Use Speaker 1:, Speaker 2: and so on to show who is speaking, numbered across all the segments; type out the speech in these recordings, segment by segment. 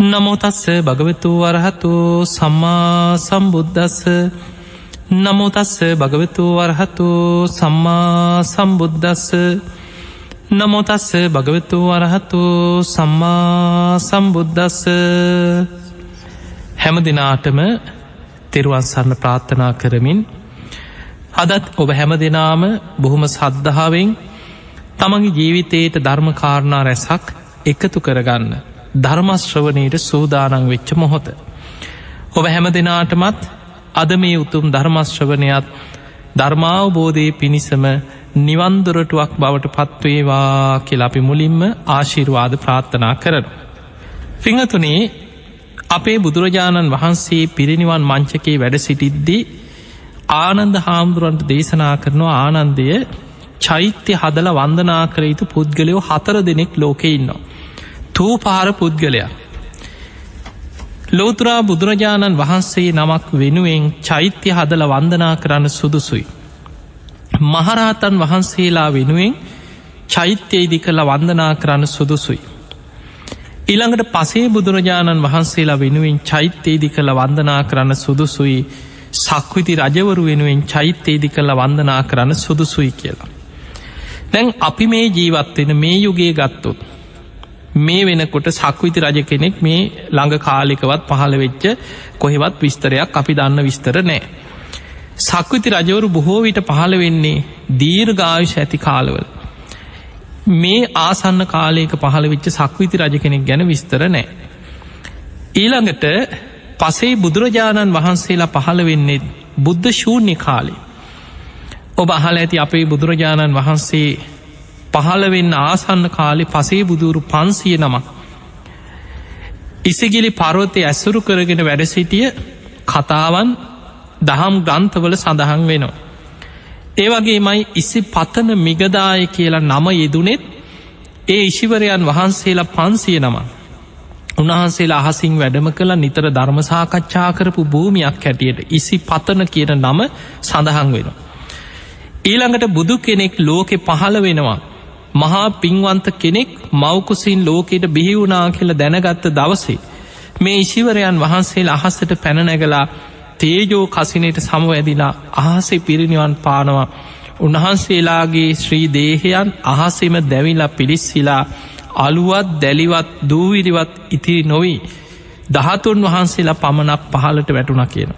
Speaker 1: නමෝතස්ස භගවතු වරහතු සම්මා සම්බුද්ධස්ස නමෝතස්ස භගවතු වරහතු සම්මා සම්බුද්ධස්ස නමෝතස්ස භගවතු වරහතු සම්මා සම්බුද්ධස්ස හැම දෙනාටම තෙරුවන්සන්න ප්‍රාර්ථනා කරමින් අදත් ඔබ හැම දෙනාම බොහොම සද්ධාවෙන් තමගේ ජීවිතයට ධර්මකාරණා රැසක් එකතු කරගන්න. ධර්මශ්‍රවනයට සූදානං වෙච්ච මොහොත. ඔබ හැම දෙනාටමත් අද මේ උතුම් ධර්මශ්‍රවනයත් ධර්මාවබෝධය පිණිසම නිවන්දුරටුවක් බවට පත්වේවා කියලා අපි මුලින්ම ආශිර්වාද ප්‍රාර්ථනා කරන. පිංහතුනේ අපේ බුදුරජාණන් වහන්සේ පිරිනිවන් මංචකේ වැඩ සිටිද්දී ආනන්ද හාමුදුරුවන්ට දේශනා කරනවා ආනන්දය චෛත්‍ය හදල වන්දනා කර යුතු පුද්ගලයෝ හතර දෙනෙක් ලෝකෙ ඉන්නවා. තූපාර පුද්ගලයා. ලෝතුරා බුදුරජාණන් වහන්සේ නමක් වෙනුවෙන් චෛත්‍ය හදල වන්දනා කරන්න සුදුසුයි. මහරහතන් වහන්සේලා වෙනුවෙන් චෛත්‍ය ඉදි කළ වන්දනා කරන්න සුදුසුයි. ඊළඟට පසේ බුදුරජාණන් වහන්සේලා වෙනුවෙන් චෛත්‍යේදි කළ වන්දනා කරන්න සුදුසුයි සක්විති රජවරු වෙනුවෙන් චෛත්‍යේදි කළ වන්දනා කරන්න සුදුසුයි කියලා. දැන් අපි මේ ජීවත්වෙන මේ යුගේ ගත්තොත් මේ වෙනකොට සක්විති රජ කෙනෙක් මේ ළඟ කාලිකවත් පහළ වෙච්ච කොහෙවත් විස්තරයක් අපි දන්න විස්තර නෑ. සක්විති රජවරු බොහෝ විට පහළ වෙන්නේ දීර්ඝායුෂ ඇති කාලවල. මේ ආසන්න කාලයක පහළ වෙච්ච සක්විති රජ කෙනෙක් ගැන විස්තර නෑ. ඊළඟට පසේ බුදුරජාණන් වහන්සේලා පහළ වෙන්නේ බුද්ධ ශූන්‍ය කාලේ. ඔබ අහල ඇති අපේ බුදුරජාණන් වහන්සේ පහළවෙන්න ආසන්න කාලෙ පසේ බුදුරු පන්සිය නමක්. ඉසිගිලි පරවතය ඇස්සුරු කරගෙන වැඩසිටිය කතාවන් දහම් ගන්තවල සඳහන් වෙනවා. ඒවගේ මයි ඉසි පතන මිගදාය කියලා නම යෙදුනෙත් ඒ ඉශිවරයන් වහන්සේලා පන්සිය නම. උන්වහන්සේලා අහසින් වැඩම කළ නිතර ධර්මසාකච්ඡා කරපු භූමියක් හැටියට ඉසි පතන කියන නම සඳහන් වෙනවා. ඊළඟට බුදු කෙනෙක් ලෝකෙ පහළ වෙනවා මහා පින්වන්ත කෙනෙක් මවකුසින් ලෝකෙට බිහිවුනා කියල දැනගත්ත දවසේ මේ ඉශිවරයන් වහන්සේ අහස්සට පැනනැගලා තේජෝ කසිනයට සමවැදිලා අහසේ පිරිනිවන් පානවා උන්වහන්සේලාගේ ශ්‍රී දේහයන් අහසෙම දැවිලා පිළිස්සිලා අලුවත් දැලිවත් දූවිරිවත් ඉතිරි නොවී දහතුන් වහන්සේලා පමණක් පහලට වැටුණ කියන.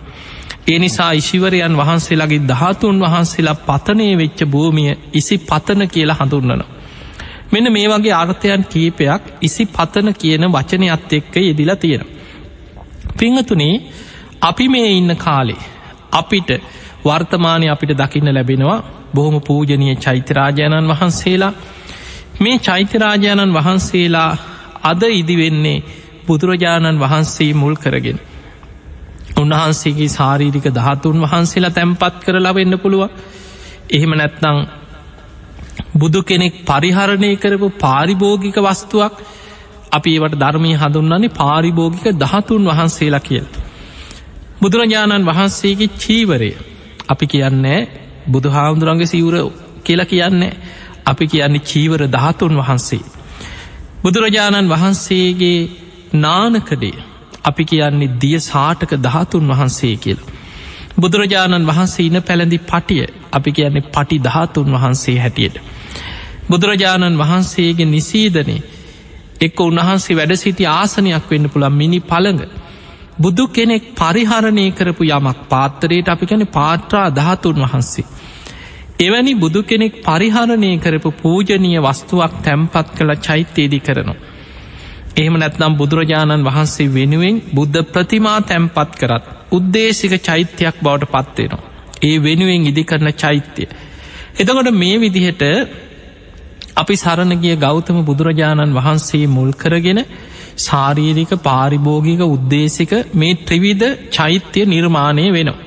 Speaker 1: ඒ නිසා ඉශිවරයන් වහන්සේලාගේ දහතුන් වහන්සේලා පතනය වෙච්ච භූමිය ඉසි පතන කියලා හඳුන්නනවා. මෙන්න මේ වගේ අර්ථයන් කීපයක් ඉසි පතන කියන වචනයත් එක්ක යෙදිලා තියෙන. පිංහතුනේ අපි මේ ඉන්න කාලේ අපිට වර්තමානය අපිට දකින්න ලැබෙනවා බොහොම පූජනය චෛත්‍යරාජාණන් වහන්සේලා මේ චෛත්‍යරාජාණන් වහන්සේලා අද ඉදිවෙන්නේ බුදුරජාණන් වහන්සේ මුල් කරගෙන. උන්වහන්සේගේ සාරීරික ධාතුන් වහන්සේලා තැම්පත් කරලා වෙන්න පුළුව එහෙම නැත්නං බුදු කෙනෙක් පරිහරණය කරපු පාරිභෝගික වස්තුවක් අපි ඒවට ධර්මය හඳුන්න්නන්නේ පාරිභෝගික දහතුන් වහන්සේලා කියල්. බුදුරජාණන් වහන්සේගේ චීවරය අපි කියන්නේ බුදු හාමුදුරන්ගේ සිවුර කියලා කියන්නේ අපි කියන්නේ චීවර දහතුන් වහන්සේ. බුදුරජාණන් වහන්සේගේ නානකඩේ අපි කියන්නේ දිය සාටක දහතුන් වහන්සේ කියලා. බුදුරජාණන් වහන්සේ ඉන පැළඳි පටිය අපි කියන්නේ පටි දහතුන් වහන්සේ හැටියට. බුදුරජාණන් වහන්සේගේ නිසීදනේ එක්ක උන්වහන්සේ වැඩ සිටි ආසනයක් වෙන්න පුළන් මිනි පළඟ බුදු කෙනෙක් පරිහරණය කරපු යමක් පාත්තරයට අපි කැන පාත්‍රා ධාතුන් වහන්සේ. එවැනි බුදු කෙනෙක් පරිහරණය කරපු පූජනීය වස්තුවක් තැම්පත් කළ චෛත්‍යයේදි කරනවා. එහෙම නැත්නම් බුදුරජාණන් වහන්සේ වෙනුවෙන් බුද්ධ ප්‍රතිමා තැම්පත් කරත් උද්දේශික චෛත්‍යයක් බවට පත්වෙනවා. ඒ වෙනුවෙන් ඉදි කරන චෛත්‍යය. එතකොට මේ විදිහට අපි සරණගිය ගෞතම බුදුරජාණන් වහන්සේ මුල් කරගෙන ශාරීරික පාරිභෝගික උද්දේශක මේ ත්‍රිවිධ චෛත්‍ය නිර්මාණය වෙනවා.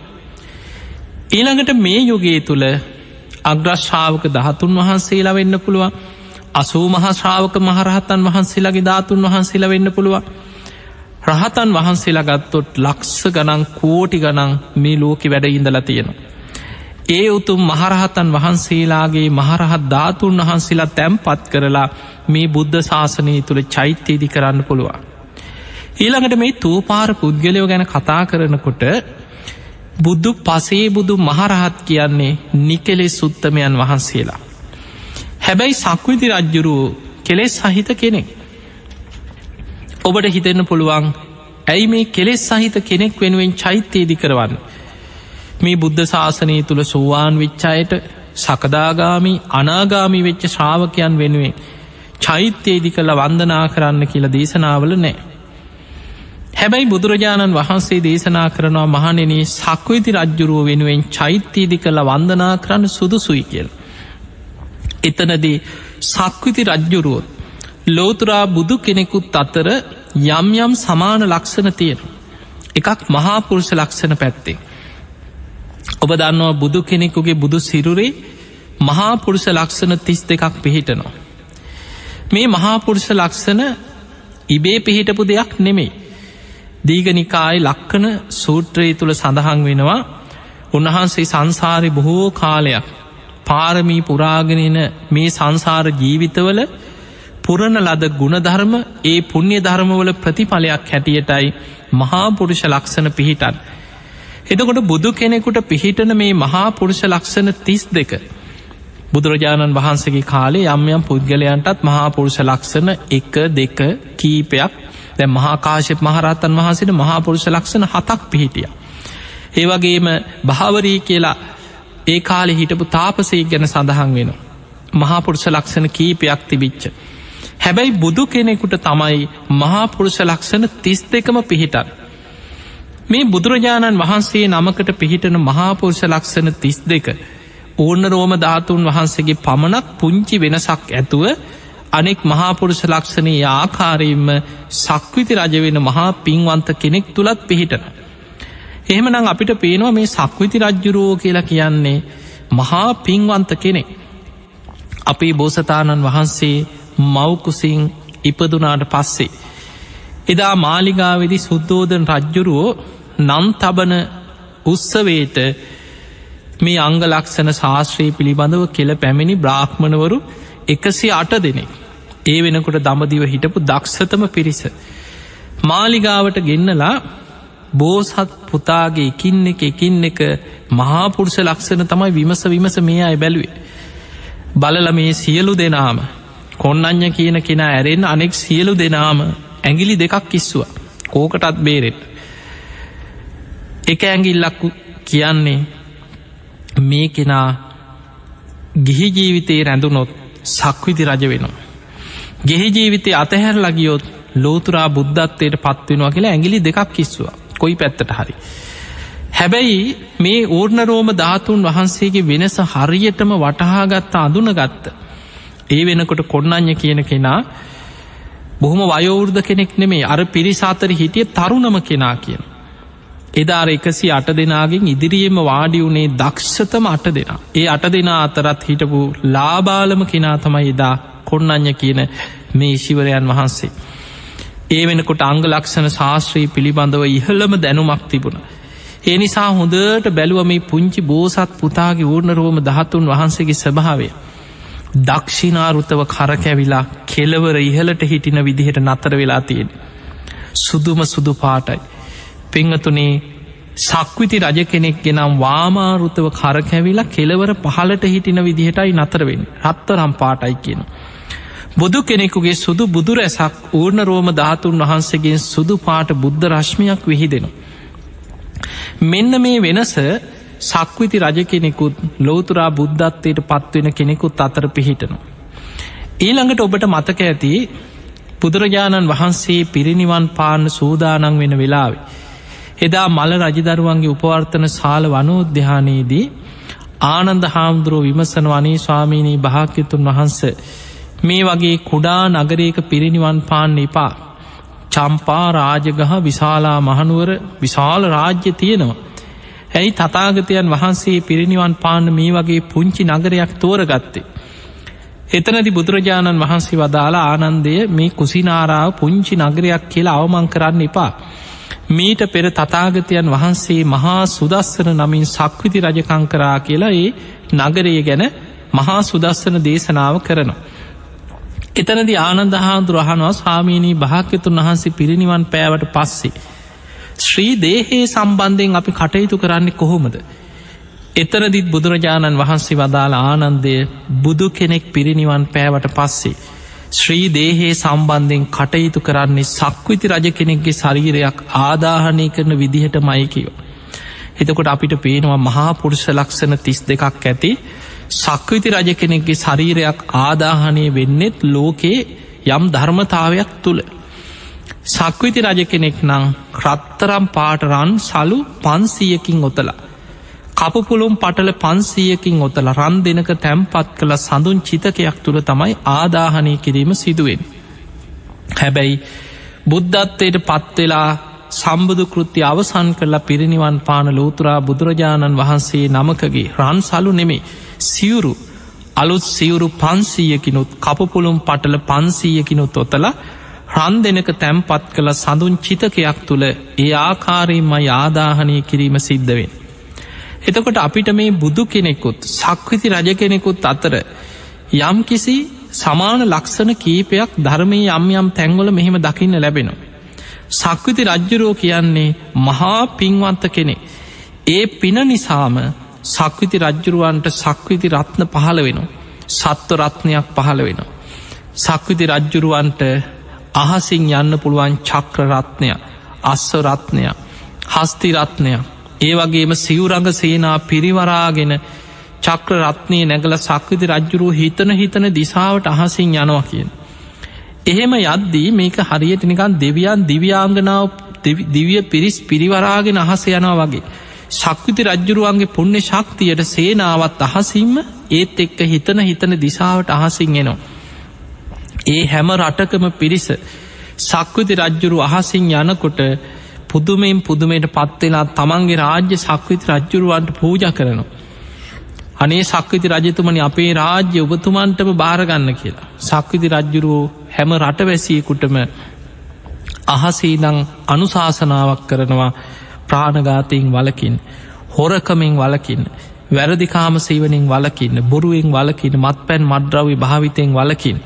Speaker 1: ඊළඟට මේ යුගයේ තුළ අග්‍රශ්ාවක දහතුන් වහන්සේලා වෙන්න පුළුවන් අසූ මහශ්‍රාවක මහරහතන් වහන්සේලාගේ ධාතුන් වහන්සේලා වෙන්න පුළුවන් රහතන් වහන්සේලා ගත්තොත් ලක්ෂ ගනං කෝටි ගනං මේ ලෝකෙ වැඩ ඉඳලා තියෙනවා. ඒ උතුම් මහරහතන් වහන්සේලාගේ මහරහත් ධාතුන් වහන්සේලා තැම්පත් කරලා මේ බුද්ධ ශාසනය තුළ චෛත්‍යයේදි කරන්න පුළුවන්. ඊළඟට මේ තූපාර පුද්ගලයෝ ගැන කතා කරනකොට බුද්ධ පසේ බුදු මහරහත් කියන්නේ නිකෙලෙ සුත්තමයන් වහන්සේලා. හැබැයි සක්විති රජ්ජුරුව කෙලෙස් සහිත කෙනෙක්. ඔබට හිතෙන්න පුළුවන් ඇයි මේ කෙලෙස් සහිත කෙනෙක් වෙනුවෙන් චෛත්‍යයේදි කරවන්න. මේ බුද්ධ ශාසනය තුළ සෝවාන් විච්චායට සකදාගාමි අනාගාමි වෙච්ච ශ්‍රාවකයන් වෙනුවෙන් චෛත්‍යයේදි කළ වන්දනා කරන්න කියලා දේශනාවල නෑ. හැබැයි බුදුරජාණන් වහන්සේ දේශනා කරනවා මහනෙනේ සක්විති රජ්ජුරුව වෙනුවෙන් චෛත්‍යයේදි කළ වන්දනා කරන්න සුදුසුයි කියල්. එතනදී සක්විති රජ්ජුරුවොත් ලෝතුරා බුදු කෙනෙකුත් අතර යම් යම් සමාන ලක්ෂණ තියෙන. එකක් මහාපුරුෂ ලක්ෂණ පැත්තේ. ඔබ දන්නවා බුදු කෙනෙකුගේ බුදු සිරුරේ මහාපුරුෂ ලක්ෂණ තිස් දෙකක් පිහිටනවා. මේ මහාපුරුෂ ලක්ෂණ ඉබේ පිහිටපු දෙයක් නෙමෙයි. දීගනිකායි ලක්කන සූත්‍රයේ තුළ සඳහන් වෙනවා උන්වහන්සේ සංසාරය බොහෝ කාලයක් පාරමී පුරාගෙනන මේ සංසාර ජීවිතවල පුරණ ලද ගුණධර්ම ඒ පුුණ්‍ය ධර්මවල ප්‍රතිඵලයක් හැටියටයි මහාපුරුෂ ලක්ෂණ පිහිටන්. එතකොට බුදු කෙනෙකුට පිහිටන මේ මහාපුරුෂ ලක්ෂණ තිස් දෙක බුදුරජාණන් වහන්සගේ කාලේ යම් යම් පුද්ගලයන්ටත් මහාපුරුෂ ලක්ෂණ එක දෙක කීපයක් දැ මහාකාශප මහරත්තන් වහන්සට මහාපුරුෂ ලක්ෂණ හතක් පිහිටිය. ඒවගේම භාවරී කියලා ඒ කාලෙ හිටපු තාපසය ගැන සඳහන් වෙන. මහාපුරුෂ ලක්ෂණ කීපයක් තිබිච්ච. හැබැයි බුදු කෙනෙකුට තමයි මහාපුරුෂ ලක්ෂණ තිස් දෙකම පිහිටන්. මේ බුදුරජාණන් වහන්සේ නමකට පිහිටන මහාපුරුෂ ලක්ෂණ තිස් දෙක ඕන්න රෝම ධාතුන් වහන්සේගේ පමණක් පුංචි වෙනසක් ඇතුව අනෙක් මහාපුරුෂ ලක්ෂණයේ ආකාරයෙන්ම සක්විති රජවෙන මහා පින්වන්ත කෙනෙක් තුළත් පිහිටන. එහෙමනම් අපිට පේනවා මේ සක්විති රජ්ජුරුවෝ කියලා කියන්නේ මහා පින්වන්ත කෙනෙක්. අපේ බෝසතාණන් වහන්සේ මවකුසින් ඉපදුනාට පස්සේ. එදා මාලිගාවෙදි සුද්දෝදන රජ්ජුරුවෝ නම් තබන උත්සවේට මේ අංග ලක්ෂණ ශාස්ත්‍රයේ පිළිබඳව කෙල පැමිණි බ්‍රාහ්මණවරු එකසි අට දෙනෙක්. ඒ වෙනකොට දමදිව හිටපු දක්ෂතම පිරිස. මාලිගාවට ගෙන්නලා බෝසත් පුතාගේ එකින් එක එකින් එක මහාපුරුෂ ලක්ෂණ තමයි විමස විමස මේ අය බැලුවේ. බලල මේ සියලු දෙනාම කොන්නඥ කියන කෙනා ඇරෙන් අනෙක් සියලු දෙනාම ඇගිලි දෙකක් කිස්සුව කෝකටත් බේරෙට. එක ඇගිල්ලක් කියන්නේ මේ කෙනා ගිහි ජීවිතයේ රැඳුනොත් සක්විති රජ වෙනවා. ගෙහි ජීවිතය අතහැර ලගියොත් ලෝතුරා බුද්ධත්වයට පත්වෙනවා කියලා ඇගිලි දෙකක් කිස්සවා කොයි පැත්තට හරි. හැබැයි මේ ඕර්ණරෝම ධාතුන් වහන්සේගේ වෙනස හරියටම වටහාගත්ත අඳුන ගත්ත. ඒ වෙනකොට කොන්නඥ කියන කෙනා බොහොම වයෝවෘර්ධ කෙනෙක් නෙමේ අර පිරිසාතර හිටිය තරුණම කෙනා කියන. එදාර එකසි අට දෙනාගෙන් ඉදිරියේම වාඩි වුණේ දක්ෂතම අට දෙනා. ඒ අට දෙනා අතරත් හිටපු ලාබාලම කෙනා තමයි එදා කොන්නඥ කියන මේ ශිවරයන් වහන්සේ. ඒ වෙනකොට අංග ලක්ෂණ ශාස්ත්‍රී පිළිබඳව ඉහළම දැනුමක් තිබුණ. ඒ නිසා හොඳට බැලුව මේ පුංචි බෝසත් පුතාගේ ඌර්ණරෝම දහතුන් වහන්සේගේ ස්භාවය. දක්ෂිනාරුතව කරකැවිලා කෙලවර ඉහලට හිටින විදිහට නතර වෙලා තියෙන. සුදුම සුදු පාටයි. පෙංහතුනේ සක්විති රජ කෙනෙක් ගෙනම් වාමාරුතව කරකැවිලා කෙලවර පහලට හිටින විදිහටයි නතරවෙන් රත්තරම් පාටයි කියන. බුදු කෙනෙකුගේ සුදු බුදු රැසක් ඌර්ණ රෝම ධාතුන් වහන්සේගේ සුදු පාට බුද්ධ රශ්මියක් විහිදෙනු. මෙන්න මේ වෙනස සක්විති රජ කෙනෙකුත් ලෝතුරා බුද්ධත්වයට පත්වෙන කෙනෙකුත් අතර පිහිටනු. ඊළඟට ඔබට මතක ඇති බුදුරජාණන් වහන්සේ පිරිනිවන් පාන්න සූදානන් වෙන වෙලාවේ. එදා මල රජදරුවන්ගේ උපවර්තන සාල වනෝද්‍යානයේදී ආනන්ද හාමුදුරුව විමසන වනේ ස්වාමීණී භාක්‍යතුන් වහන්ස මේ වගේ කුඩා නගරයක පිරිනිවන් පාන්න එපා චම්පා රාජගහ විශාලා මහනුවර විශාල රාජ්‍ය තියෙනවා. ඇයි තතාගතයන් වහන්සේ පිරිනිවන් පාන්න මේ වගේ පුංචි නගරයක් තෝර ගත්තේ. එතනති බුදුරජාණන් වහන්සේ වදාලා ආනන්දය මේ කුසිනාරාව පුංචි නගරයක් කියලා අවමං කරන්න එපා. මීට පෙර තතාගතයන් වහන්සේ මහා සුදස්සන නමින් සක්විති රජකංකරා කියලා ඒ නගරය ගැන මහා සුදස්සන දේශනාව කරනවා. එතනදි ආනන්ද හාදුරහනවා ස්වාමීණී භාක්‍යතුන් වහන්සේ පිරිනිවන් පෑවට පස්සේ. ශ්‍රී දේහයේ සම්බන්ධයෙන් අපි කටයුතු කරන්නේ කොහොමද. එතනදිත් බුදුරජාණන් වහන්සේ වදාළ ආනන්දය බුදු කෙනෙක් පිරිනිවන් පෑවට පස්සේ. ශ්‍රී දේහයේ සම්බන්ධයෙන් කටයුතු කරන්නේ සක්විති රජ කෙනෙක්ගේ ශරීරයක් ආදාහනය කරන විදිහට මයිකිව. එතකොට අපිට පේනවා මහා පුරුෂ ලක්ෂණ තිස් දෙකක් ඇති සක්විති රජ කෙනෙක්ගේ ශරීරයක් ආදාහනය වෙන්නෙත් ලෝකයේ යම් ධර්මතාවයක් තුළ. සක්විති රජ කෙනෙක් නං රත්තරම් පාටරන් සලු පන්සීයකින් ඔතලා. කපුපුළුම් පටල පන්සීයකින් ඔතල රන් දෙනක තැම්පත් කළ සඳුන් චිතකයක් තුළ තමයි ආදාහනය කිරීම සිදුවෙන්. හැබැයි බුද්ධත්වයට පත්වෙලා සම්බුදු කෘති අවසන් කරලා පිරිනිවන් පාන ලෝතුරා බුදුරජාණන් වහන්සේ නමකගේ රන් සලු නෙමේ සිවුරු අලුත් සිවුරු පන්සීයකිනුත් කපපුළුම් පටල පන්සීයකිනුත් ඔතලා රන් දෙනක තැම්පත් කළ සඳුන් චිතකයක් තුළ ඒ ආකාරයෙන්ම යාදාහනය කිරීම සිද්ධවෙන්. එතකොට අපිට මේ බුදු කෙනෙකුත් සක්විති රජ කෙනෙකුත් අතර යම් කිසි සමාන ලක්ෂණ කීපයක් ධර්මය යම් යම් තැංගොල මෙහෙම දකින්න ලැබෙනවා. සක්විති රජ්ජුරෝ කියන්නේ මහා පින්වන්ත කෙනෙ. ඒ පින නිසාම සක්විති රජ්ජුරුවන්ට සක්විති රත්න පහළ වෙන. සත්ව රත්නයක් පහළ වෙන. සක්විති රජ්ජුරුවන්ට අහසින් යන්න පුළුවන් චක්‍ර රත්නය අස්ව රත්නය හස්ති රත්නයක් ඒ වගේම සිවරඟ සේනා පිරිවරාගෙන චක්‍ර රත්නය නැගල සක්විති රජ්ජුරුව හිතන හිතන දිසාවට අහසින් යනවා කියෙන්. එහෙම යද්දී මේක හරියට නිකන් දෙවියන් දිව්‍යාංගනාව දිවිය පිරිස් පිරිවරාගෙන අහස යනවා වගේ. ශක්විති රජ්ජුරුවන්ගේ පුුණ්‍ය ශක්තියට සේනාවත් අහසිම්ම ඒත් එක්ක හිතන හිතන දිසාවට අහසින් එනවා. ඒ හැම රටකම පිරිස සක්විති රජ්ජුරු අහසින් යනකොට පුදුමෙන් පුදුමයට පත්වෙලා තමන්ගේ රාජ්‍ය සක්විති රජ්ජුරුවන්ට පූජ කරනවා. අනේ සක්විති රජතුමනි අපේ රාජ්‍ය ඔබතුමන්ටම භාරගන්න කියලා. සක්විති රජ්ජුරුවෝ හැම රටවැසියකුටම අහසීදං අනුශාසනාවක් කරනවා ප්‍රාණගාතයෙන් වලකින් හොරකමෙන් වලකින් වැරදිකාම සීවනින් වලකින්න බොරුවෙන් වලකින් මත් පැන් මඩ්‍රවි භාවිතයෙන් වලකින්.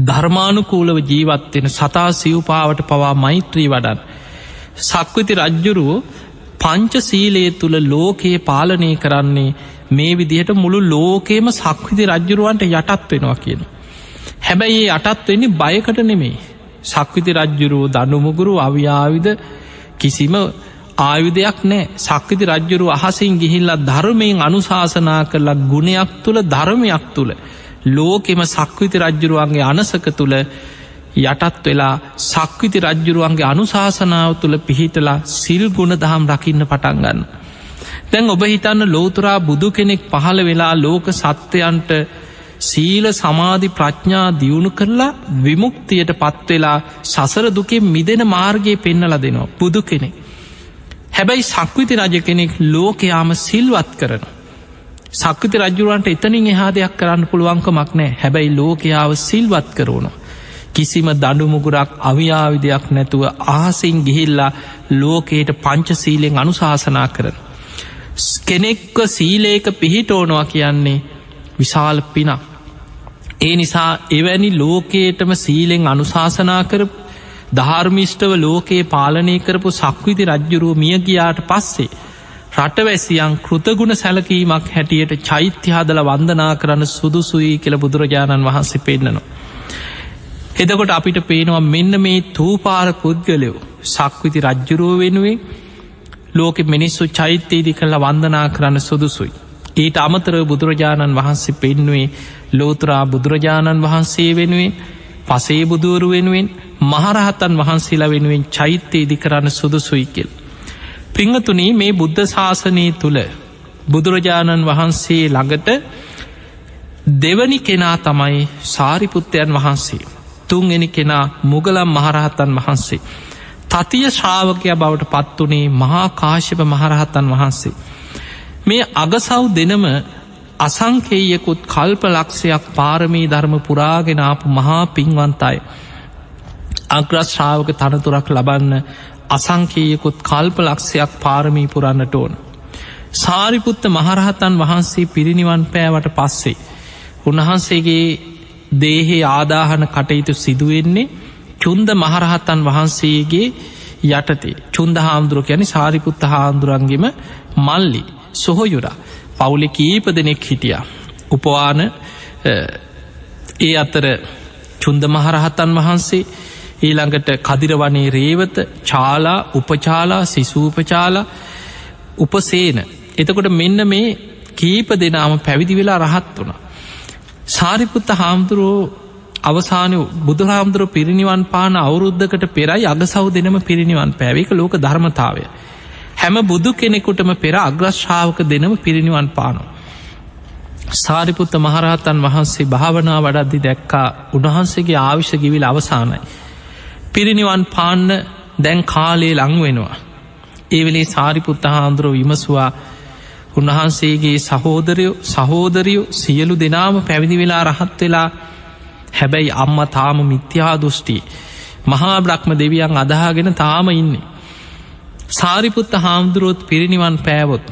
Speaker 1: ධර්මානුකූලව ජීවත්වෙන සතා සිව්පාවට පවා මෛත්‍රී වඩන්. සක්විති රජ්ජුරුව පංච සීලයේ තුළ ලෝකයේ පාලනය කරන්නේ මේ විදිහට මුළු ලෝකේම සක්විති රජ්ජුරුවන්ට යටත් වෙනවා කියන. හැබැයි ඒ යටත් වෙන්නේ බයකට නෙමේ. සක්විති රජ්ජුරුව දනුමුගුරු අවියාවිද කිසිම ආයුධයක් නෑ සක්විති රජ්ජුරු අහසින් ගිහිල්ලත් ධර්මයෙන් අනුශාසනා කරලා ගුණයක් තුළ ධර්මයක් තුළ ලෝකෙම සක්විති රජ්ජුරුවන්ගේ අනසක තුළ යටත් වෙලා සක්විති රජ්ජුරුවන්ගේ අනුශාසනාව තුළ පිහිටලා සිල් ගුණ දහම් රකින්න පටන්ගන්න. දැන් ඔබ හිතන්න ලෝතුරා බුදු කෙනෙක් පහළ වෙලා ලෝක සත්වයන්ට සීල සමාධි ප්‍රඥා දියුණු කරලා විමුක්තියට පත්වෙලා සසර දුකෙන් මිදෙන මාර්ගයේ පෙන්නල දෙනවා බුදු කෙනෙක්. හැබැයි සක්විති රජ කෙනෙක් ලෝකයාම සිල්වත් කරන. සක්විති රජුවන්ට එතනින් එහා දෙයක් කරන්න පුළුවන්කමක් නෑ හැබැයි ලෝකයාව සිල්වත් කරවුණු. කිසිම දඩුමුගුරක් අවියාවිදයක් නැතුව ආසින් ගිහිල්ලා ලෝකයට පංචසීලෙන් අනුශාසනා කරන. කෙනෙක්ව සීලේක පිහිටෝනවා කියන්නේ විශාල පිනක්. ඒ නිසා එවැනි ලෝකේටම සීලෙන් අනුශාසනා කරපු ධර්මිෂ්ටව ලෝකයේ පාලනය කරපු සක්විති රජ්ජුරුව මිය ගියාට පස්සේ රටවැසියන් කෘතගුණ සැලකීමක් හැටියට චෛත්‍යහදල වන්දනා කරන්න සුදුසුයි කියල බුදුරජාණන් වහන්සේ පෙන්න්නනවා. එදකොට අපිට පේනවා මෙන්න මේ තූපාර පුද්ගලයෝ සක්විති රජ්ජුරුව වෙනුවෙන් ලෝක මිනිස්සු චෛත්‍යයේදි කළ වන්දනා කරන්න සුදුසුයි. ඊට අමතර බුදුරජාණන් වහන්සේ පෙන්නුවේ ලෝතුරා බුදුරජාණන් වහන්සේ වෙනුවෙන් පසේ බුදුවරු වෙනුවෙන් මහරහතන් වහන්සේලා වෙනුවෙන් චෛත්‍යයේදි කරන්න සුදුසුයි කෙල්. පිංහතුනී මේ බුද්ධ ශාසනය තුළ බුදුරජාණන් වහන්සේ ළඟට දෙවනි කෙනා තමයි සාරිපුත්තයන් වහන්සේ. තුන්ගෙන කෙනා මුගලම් මහරහතන් වහන්සේ. තතිය ශ්‍රාවකය බවට පත්වනේ මහා කාශ්‍යප මහරහතන් වහන්සේ. මේ අගසව් දෙනම අසංකේයකුත් කල්ප ලක්ෂයක් පාරමී ධර්ම පුරාගෙනාපු මහා පින්වන්තයි. අග්‍රශ්‍රාවක තනතුරක් ලබන්න අසංකේයකුත් කල්ප ලක්ෂයක් පාරමී පුරන්නට ඕන. සාරිපුත්ත මහරහතන් වහන්සේ පිරිනිවන් පෑවට පස්සේ. උන්වහන්සේගේ දේහේ ආදාහන කටයුතු සිදුවෙන්නේ චුන්ද මහරහත්තන් වහන්සේගේ යටතේ චුන්ද හාමුදුරුව යැනි සාරිපුත්ත හාමුදුරන්ගෙම මල්ලි සොහොයුරා පවුලෙ කීප දෙනෙක් හිටිය. උපවාන ඒ අතර චුන්ද මහරහතන් වහන්සේ ඊළඟට කදිරවනේ රේවත චාලා උපචාලා සිසූපචාලා උපසේන එතකොට මෙන්න මේ කීප දෙනාම පැවිදි වෙලා රහත් වුණ. සාරිපුත්ත හාමුදුරුවෝ අවසානය බුදුහාමුදුරුව පිරිනිවන් පාන අවුරුද්ධකට පෙරයි අග සව් දෙනම පිරිනිවන් පැවික ලෝක ධර්මතාවය. හැම බුදු කෙනෙකුටම පෙර අග්‍රශ්ාවක දෙනම පිරිනිවන් පානවා. සාරිපුත්ත මහරහතන් වහන්සේ භාවනා වඩද්දි දැක්කා උන්වහන්සේගේ ආවිශ ගිවිල් අවසානයි. පිරිනිවන් පාන්න දැන් කාලයේ ලංවෙනවා. ඒවෙලේ සාරිපුත්ත හාන්දුරුව විමසවා උන්වහන්සේගේ සහෝදරයෝ සහෝදරයෝ සියලු දෙනාම පැවිදි වෙලා රහත් වෙලා හැබැයි අම්ම තාම මිත්‍යා දෘෂ්ටි මහා බ්‍රහ්ම දෙවියන් අදහාගෙන තාම ඉන්නේ. සාරිපුත්ත හාමුදුරුවොත් පිරිනිවන් පෑවොත්.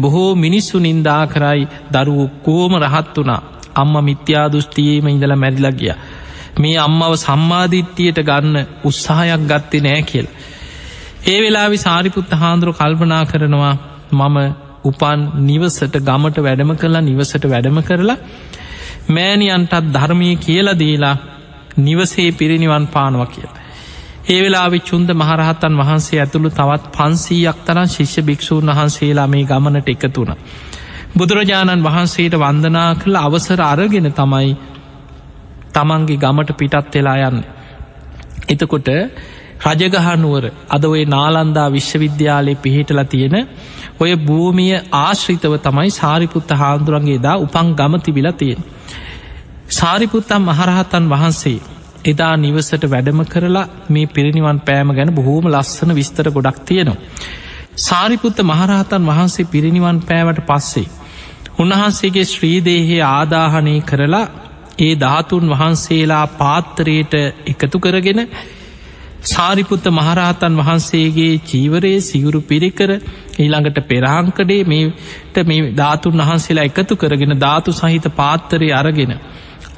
Speaker 1: බොහෝ මිනිස්සු නින්දා කරයි දරුවෝ කෝම රහත් වනා අම්ම මිත්‍යා දෘෂ්ටියේම ඉඳල මැරිලා ගිය. මේ අම්මව සම්මාධිට්ටියට ගන්න උත්සාහයක් ගත්තේ නෑ කියල්. ඒ වෙලාවි සාරිපුත්ත හාන්දුරු කල්පනා කරනවා මම උපන් නිවසට ගමට වැඩම කරලා නිවසට වැඩම කරලා මෑණියන්ටත් ධර්මය කියලා දීලා නිවසේ පිරිනිවන් පානවා කියලා. ඒ වෙලාවෙ චුන්ද මහරහතන් වහන්සේ ඇතුළු තවත් පන්සීයක් තරන් ශිෂ්‍ය භික්‍ෂූන් වහන්සේලා මේ ගමනට එකතුන. බුදුරජාණන් වහන්සේට වන්දනා කළ අවසර අරගෙන තමයි තමන්ගේ ගමට පිටත් වෙලා යන්න. එතකොට රජගහනුවර අද ඔය නාලන්දා විශ්වවිද්‍යාලය පිහිටලා තියෙන ඔය භූමිය ආශ්‍රිතව තමයි සාරිපුත්ත හාන්දුරන්ගේ දා උපන් ගම තිබිලා තියෙන. සාරිපුත්තම් මහරහතන් වහන්සේ එදා නිවසට වැඩම කරලා මේ පිරිනිවන් පෑම ගැන බොහෝම ලස්සන විස්තර ගොඩක් තියෙනවා. සාරිපුත්ත මහරහතන් වහන්සේ පිරිනිවන් පෑවට පස්සේ. උන්වහන්සේගේ ශ්‍රීදේහය ආදාහනය කරලා ඒ ධාතුන් වහන්සේලා පාත්තරයට එකතු කරගෙන සාරිපුත්ත මහරහතන් වහන්සේගේ චීවරයේ සිවුරු පිරිකර ඊළඟට පෙරාංකඩේ මේට මේ ධාතුන් වහන්සේලා එකතු කරගෙන ධාතු සහිත පාත්තරය අරගෙන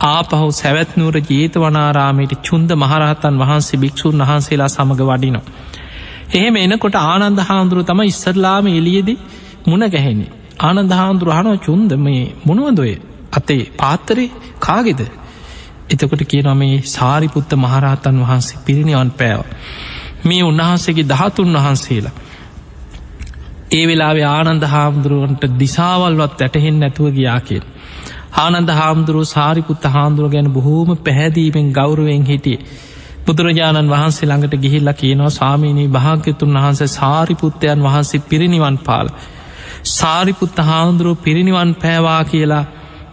Speaker 1: ආපහු සැවැත්නූර ජීත වනාරාමයට චුන්ද මහරහතන් වහන්සේ භික්‍ෂූන් වහන්සේලා සමඟ වඩිනවා. එහෙම එනකොට ආනන්ද හාමුදුරු තම ඉස්සරලාම එලියදී මුණ ගැහෙන්නේ. ආනන්ද හාමුදුරු හනෝ චුන්ද මේ මොනුවදොය අතේ පාත්තරේ කාගෙද එතකොට කියනම මේ සාරිපුත්ත මහරහතන් වහන්සේ පිරිනිවන් පෑව. මේ උන්වහන්සේගේ දහතුන් වහන්සේලා. ඒ වෙලාවේ ආනන්ද හාමුදුරුවන්ට දිසාවල්වත් ඇටහෙන් නැතුව ගියා කියෙන්. ආනන්ද හාමුදුරුව සාරිපුත්ත හාමුදුරුව ගැන බොහෝම පැහැදීමෙන් ගෞරුවෙන් හිටිය. බුදුරජාණන් වහන්සේ ළඟට ගිහිල්ලා කියනවා සාමීනී භාග්‍යතුන් වහන්සේ සාරිපුත්තයන් වහන්සේ පිරිනිවන් පාල. සාරිපුත්ත හාමුදුරුව පිරිනිවන් පෑවා කියලා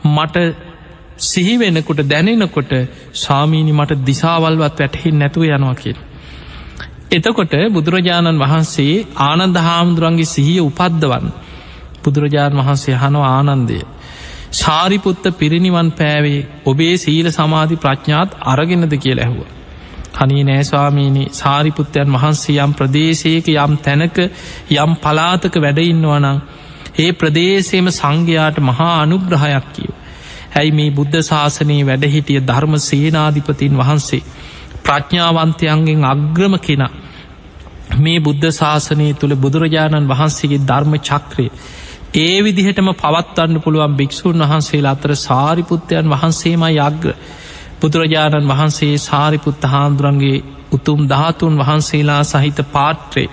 Speaker 1: මට සිහිවෙනකොට දැනෙනකොට සාමීනි මට දිසාවල්වත් වැටහෙන් නැතුව යනවා කිය. එතකොට බුදුරජාණන් වහන්සේ ආනන්ද හාමුදුරන්ගේ සිහිය උපද්දවන්න බුදුරජාණන් වහන්සේ හනෝ ආනන්දය ශාරිපුත්ත පිරිනිවන් පෑවේ ඔබේ සීල සමාධි ප්‍රඥාත් අරගෙනද කිය ලැහුව. හනී නෑස්වාමීනි සාරිපුත්තයන් වහන්සේ යම් ප්‍රදේශයක යම් තැනක යම් පලාතක වැඩඉන්නවනං ඒ ප්‍රදේශයම සංඝයාට මහා අනුග්‍රහයක් කියව. ඇයි මේ බුද්ධ ශාසනයේ වැඩහිටිය ධර්ම සේනාධිපතින් වහන්සේ ප්‍රඥාවන්තයන්ගෙන් අග්‍රම කෙන මේ බුද්ධ ශාසනය තුළ බුදුරජාණන් වහන්සේගේ ධර්ම චක්‍රය ඒ විදිහටම පවත්වන්න පුළුවන් භික්‍ෂූන් වහන්සේලා අතර සාරිපුත්තයන් වහන්සේම යග්‍ර බුදුරජාණන් වහන්සේ සාරිපුත්ත හාන්දුරන්ගේ උතුම් ධාතුන් වහන්සේලා සහිත පාට්‍රේ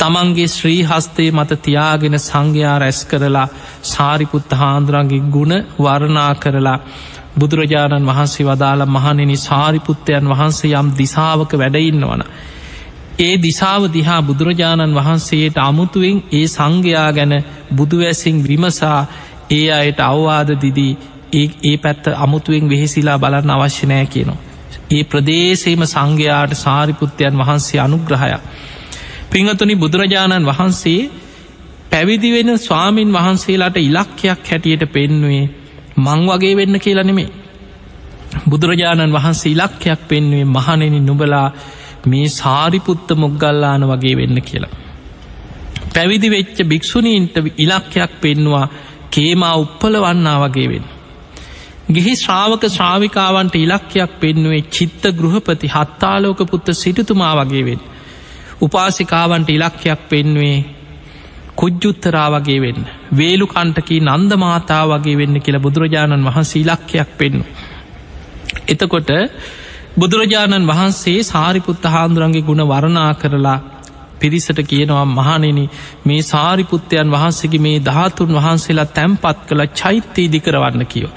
Speaker 1: තමන්ගේ ශ්‍රී හස්තේ මත තියාගෙන සංඝයා රැස් කරලා සාරිපුත්ත හාන්දුරන්ගේ ගුණ වරණා කරලා බුදුරජාණන් වහන්සේ වදාළ මහනෙන සාරිපුත්තයන් වහන්සේ යම් දිසාවක වැඩඉන්නවන. ඒ දිසාව දිහා බුදුරජාණන් වහන්සේට අමුතුවෙන් ඒ සංඝයා ගැන බුදුවැසින් විමසා ඒ අයට අවවාද දිදී ඒ ඒ පැත්ත අමුතුවෙන් වෙහෙසිලා බලන්න අවශ්‍ය නෑ කියනවා. ඒ ප්‍රදේශේම සංඝයාට සාරිපුත්තයන් වහන්සේ අනුග්‍රහයක්. පිංහතුනි බුදුරජාණන් වහන්සේ පැවිදිවෙන ස්වාමීන් වහන්සේලාට ඉලක්කයක් හැටියට පෙන්නුවේ මං වගේ වෙන්න කියලා නෙමේ. බුදුරජාණන් වහන්සේ ඉලක්කයක් පෙන්නුවේ මහනෙන නුබලා මේ සාරිපුත්ත මොග්ගල්ලාන වගේ වෙන්න කියලා. පැවිදි වෙච්ච භික්‍ෂුණීන්ට ඉලක්කයක් පෙන්වා කේමා උප්පල වන්නා වගේ වෙන්න. ගිහි ශ්‍රාවක ශ්‍රාවිකාවන්ට ඉලක්කයක් පෙන්නුවේ චිත්ත ගෘහපති හත්තාලෝක පුත්ත සිටතුමා වගේ වෙන්. උපාසිකාවන්ට ඉලක්කයක් පෙන්වේ කුජ්ජුත්තරා වගේ වෙන්න. වේලු කණ්ටකී නන්ද මාතා වගේ වෙන්න කියලා බුදුරජාණන් වහන්සේ ඉලක්කයක් පෙන්නු. එතකොට බුදුරජාණන් වහන්සේ සාරිපුත්ත හාන්දුරන්ගේ ගුණ වරණා කරලා පිරිසට කියනවා මහනෙන මේ සාරිපුත්තයන් වහන්සේගේ මේ ධාතුන් වහන්සේලා තැම්පත් කළ චෛත්‍යය ඉදිකරවන්න කියෝ.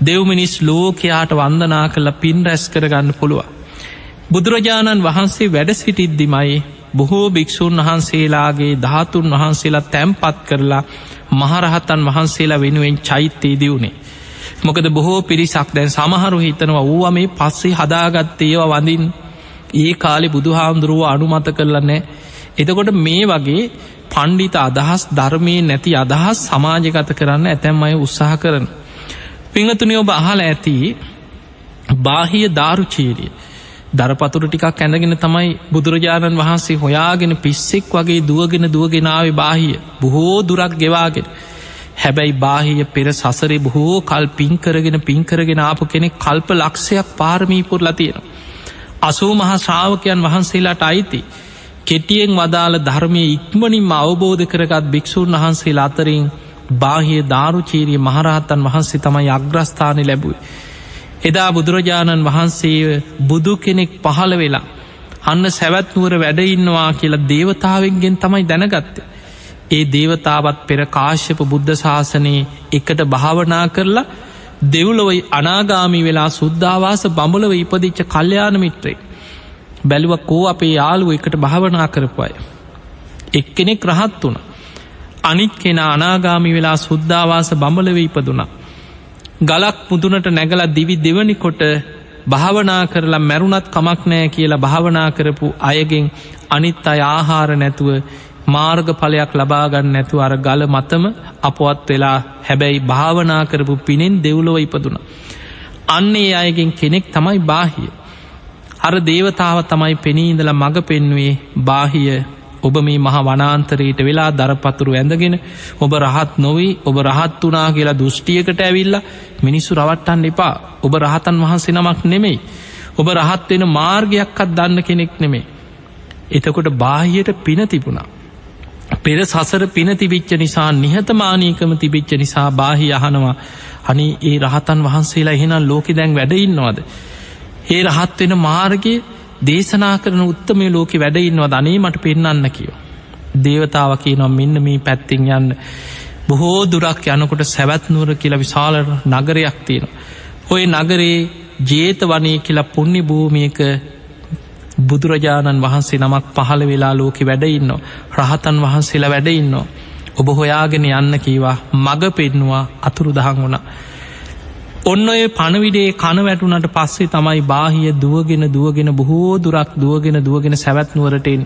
Speaker 1: දෙව්මිනිස් ලෝකයාට වන්දනා කළ පින් රැස් කරගන්න පුළුව. බුදුරජාණන් වහන්සේ වැඩ සිටිද්දිමයි බොහෝ භික්‍ෂූන් වහන්සේලාගේ ධාතුන් වහන්සේලා තැම්පත් කරලා මහරහතන් වහන්සේලා වෙනුවෙන් චෛත්‍යය දියුණේ. මොකද බොහෝ පිරිසක් දැන් සමහරු හිතනවා වූව මේ පස්සේ හදාගත්ත ඒවා වඳින් ඒ කාලෙ බුදුහාමුදුරුව අනුමත කරලා නෑ එතකොට මේ වගේ පණ්ඩිත අදහස් ධර්මය නැති අදහස් සමාජගත කරන්න ඇතැම් අය උත්සාහ කරන. පිංහතුනි ඔබ අහල ඇති බාහිය ධාරුචීරිය දරපතුර ටිකක් ඇඳගෙන තමයි බුදුරජාණන් වහන්සේ හොයාගෙන පිස්සෙක් වගේ දුවගෙන දුවගෙනාවේ බාහිය බොහෝ දුරක් ගෙවාගෙන හැබැයි බාහිය පෙර සසරේ බොහෝ කල් පින්කරගෙන පින්කරගෙන ආපු කෙනෙක් කල්ප ලක්ෂයක් පාරමීපුරලා තියෙන. අසූ මහා ශ්‍රාවකයන් වහන්සේලාට අයිති කෙටියෙන් වදාළ ධර්මය ඉක්මනින්ම අවබෝධ කරගත් භික්‍ෂූන් වහන්සේ අතරින් බාහිය ධාරුචීරිය මහරහත්තන් වහන්සේ තමයි අග්‍රස්ථානය ලැබුයි. එදා බුදුරජාණන් වහන්සේ බුදු කෙනෙක් පහළ වෙලා අන්න සැවැත්නුවර වැඩඉන්නවා කියලා දේවතාවෙන්ගෙන් තමයි දැනගත්තේ. ඒ දේවතාවත් පෙර කාශ්‍යප බුද්ධ ශාසනයේ එකට භාවනා කරලා දෙව්ලොවයි අනාගාමි වෙලා සුද්ධවාස බඹලව ඉපදිච්ච කල්්‍යයාන මිත්‍රේ. බැලුව කෝ අපේ යාළුව එකට භාවනා කරපුය. එක්කෙනෙක් රහත් වුණ. අනිත් කෙන අනාගාමි වෙලා සුද්ධවාස බඹලව ඉපදුනා. ගලක් මුදුනට නැගල දිවි දෙවනි කොට භාවනා කරලා මැරුණත් කමක් නෑ කියලා භාවනා කරපු අයගෙන් අනිත් අය ආහාර නැතුව මාර්ග පලයක් ලබාගන්න නැතු අර ගල මතම අපොත් වෙලා හැබැයි භාවනා කරපු පිනෙන් දෙව්ලොව ඉපදුන. අන්නේ අයගෙන් කෙනෙක් තමයි බාහිය. අර දේවතාව තමයි පෙනීඉඳල මඟ පෙන්වේ බාහිය ඔබ මේ මහ වනාන්තරයට වෙලා දරපතුරු ඇඳගෙන ඔබ රහත් නොවී ඔබ රහත් වනා කියලා දෘෂ්ටියකට ඇවිල්ල මිනිස්සු රවට්ටන් එපා. ඔබ රහතන් වහන්සේ නමක් නෙමෙයි. ඔබ රහත් වෙන මාර්ගයක්කත් දන්න කෙනෙක් නෙමේ එතකොට බාහියට පින තිබුණා. පෙර සසර පින තිබිච්ච නිසා නිහතමානීකම තිබිච්ච නිසා බාහි අහනවා අනි ඒ රහතන් වහන්සේලා එහෙනම් ලෝකෙ දැන් වැඩඉන්නවාද ඒ රහත් වෙන මාර්ගය දේශනා කරන උත්තමය ලෝකෙ වැඩඉන්නවා ධනේ මට පෙන්න්න කියෝ. දේවතාව කියනම් මෙන්න මේ පැත්තිෙන් යන්න. බොහෝ දුරක් යනකොට සැවැත්නුවර කියලා විශාල නගරයක් තියෙන. ඔය නගරේ ජේත වනය කියලා පුුණ්‍ය භූමියක බුදුරජාණන් වහන්සේ නමක් පහළ වෙලා ලෝකෙ වැඩඉන්න රහතන් වහන්සේලා වැඩඉන්න ඔබ හොයාගෙන යන්න කීවා. මඟ පෙන්නවා. අතුරු දහන් වුණා. ඔන්න ඔය පණවිඩේ කන වැටුනට පස්සේ තමයි බාහිය දුවගෙන දුවගෙන බොහෝ දුරක් දුවගෙන දුවගෙන සැවැත්නුවරටෙන්.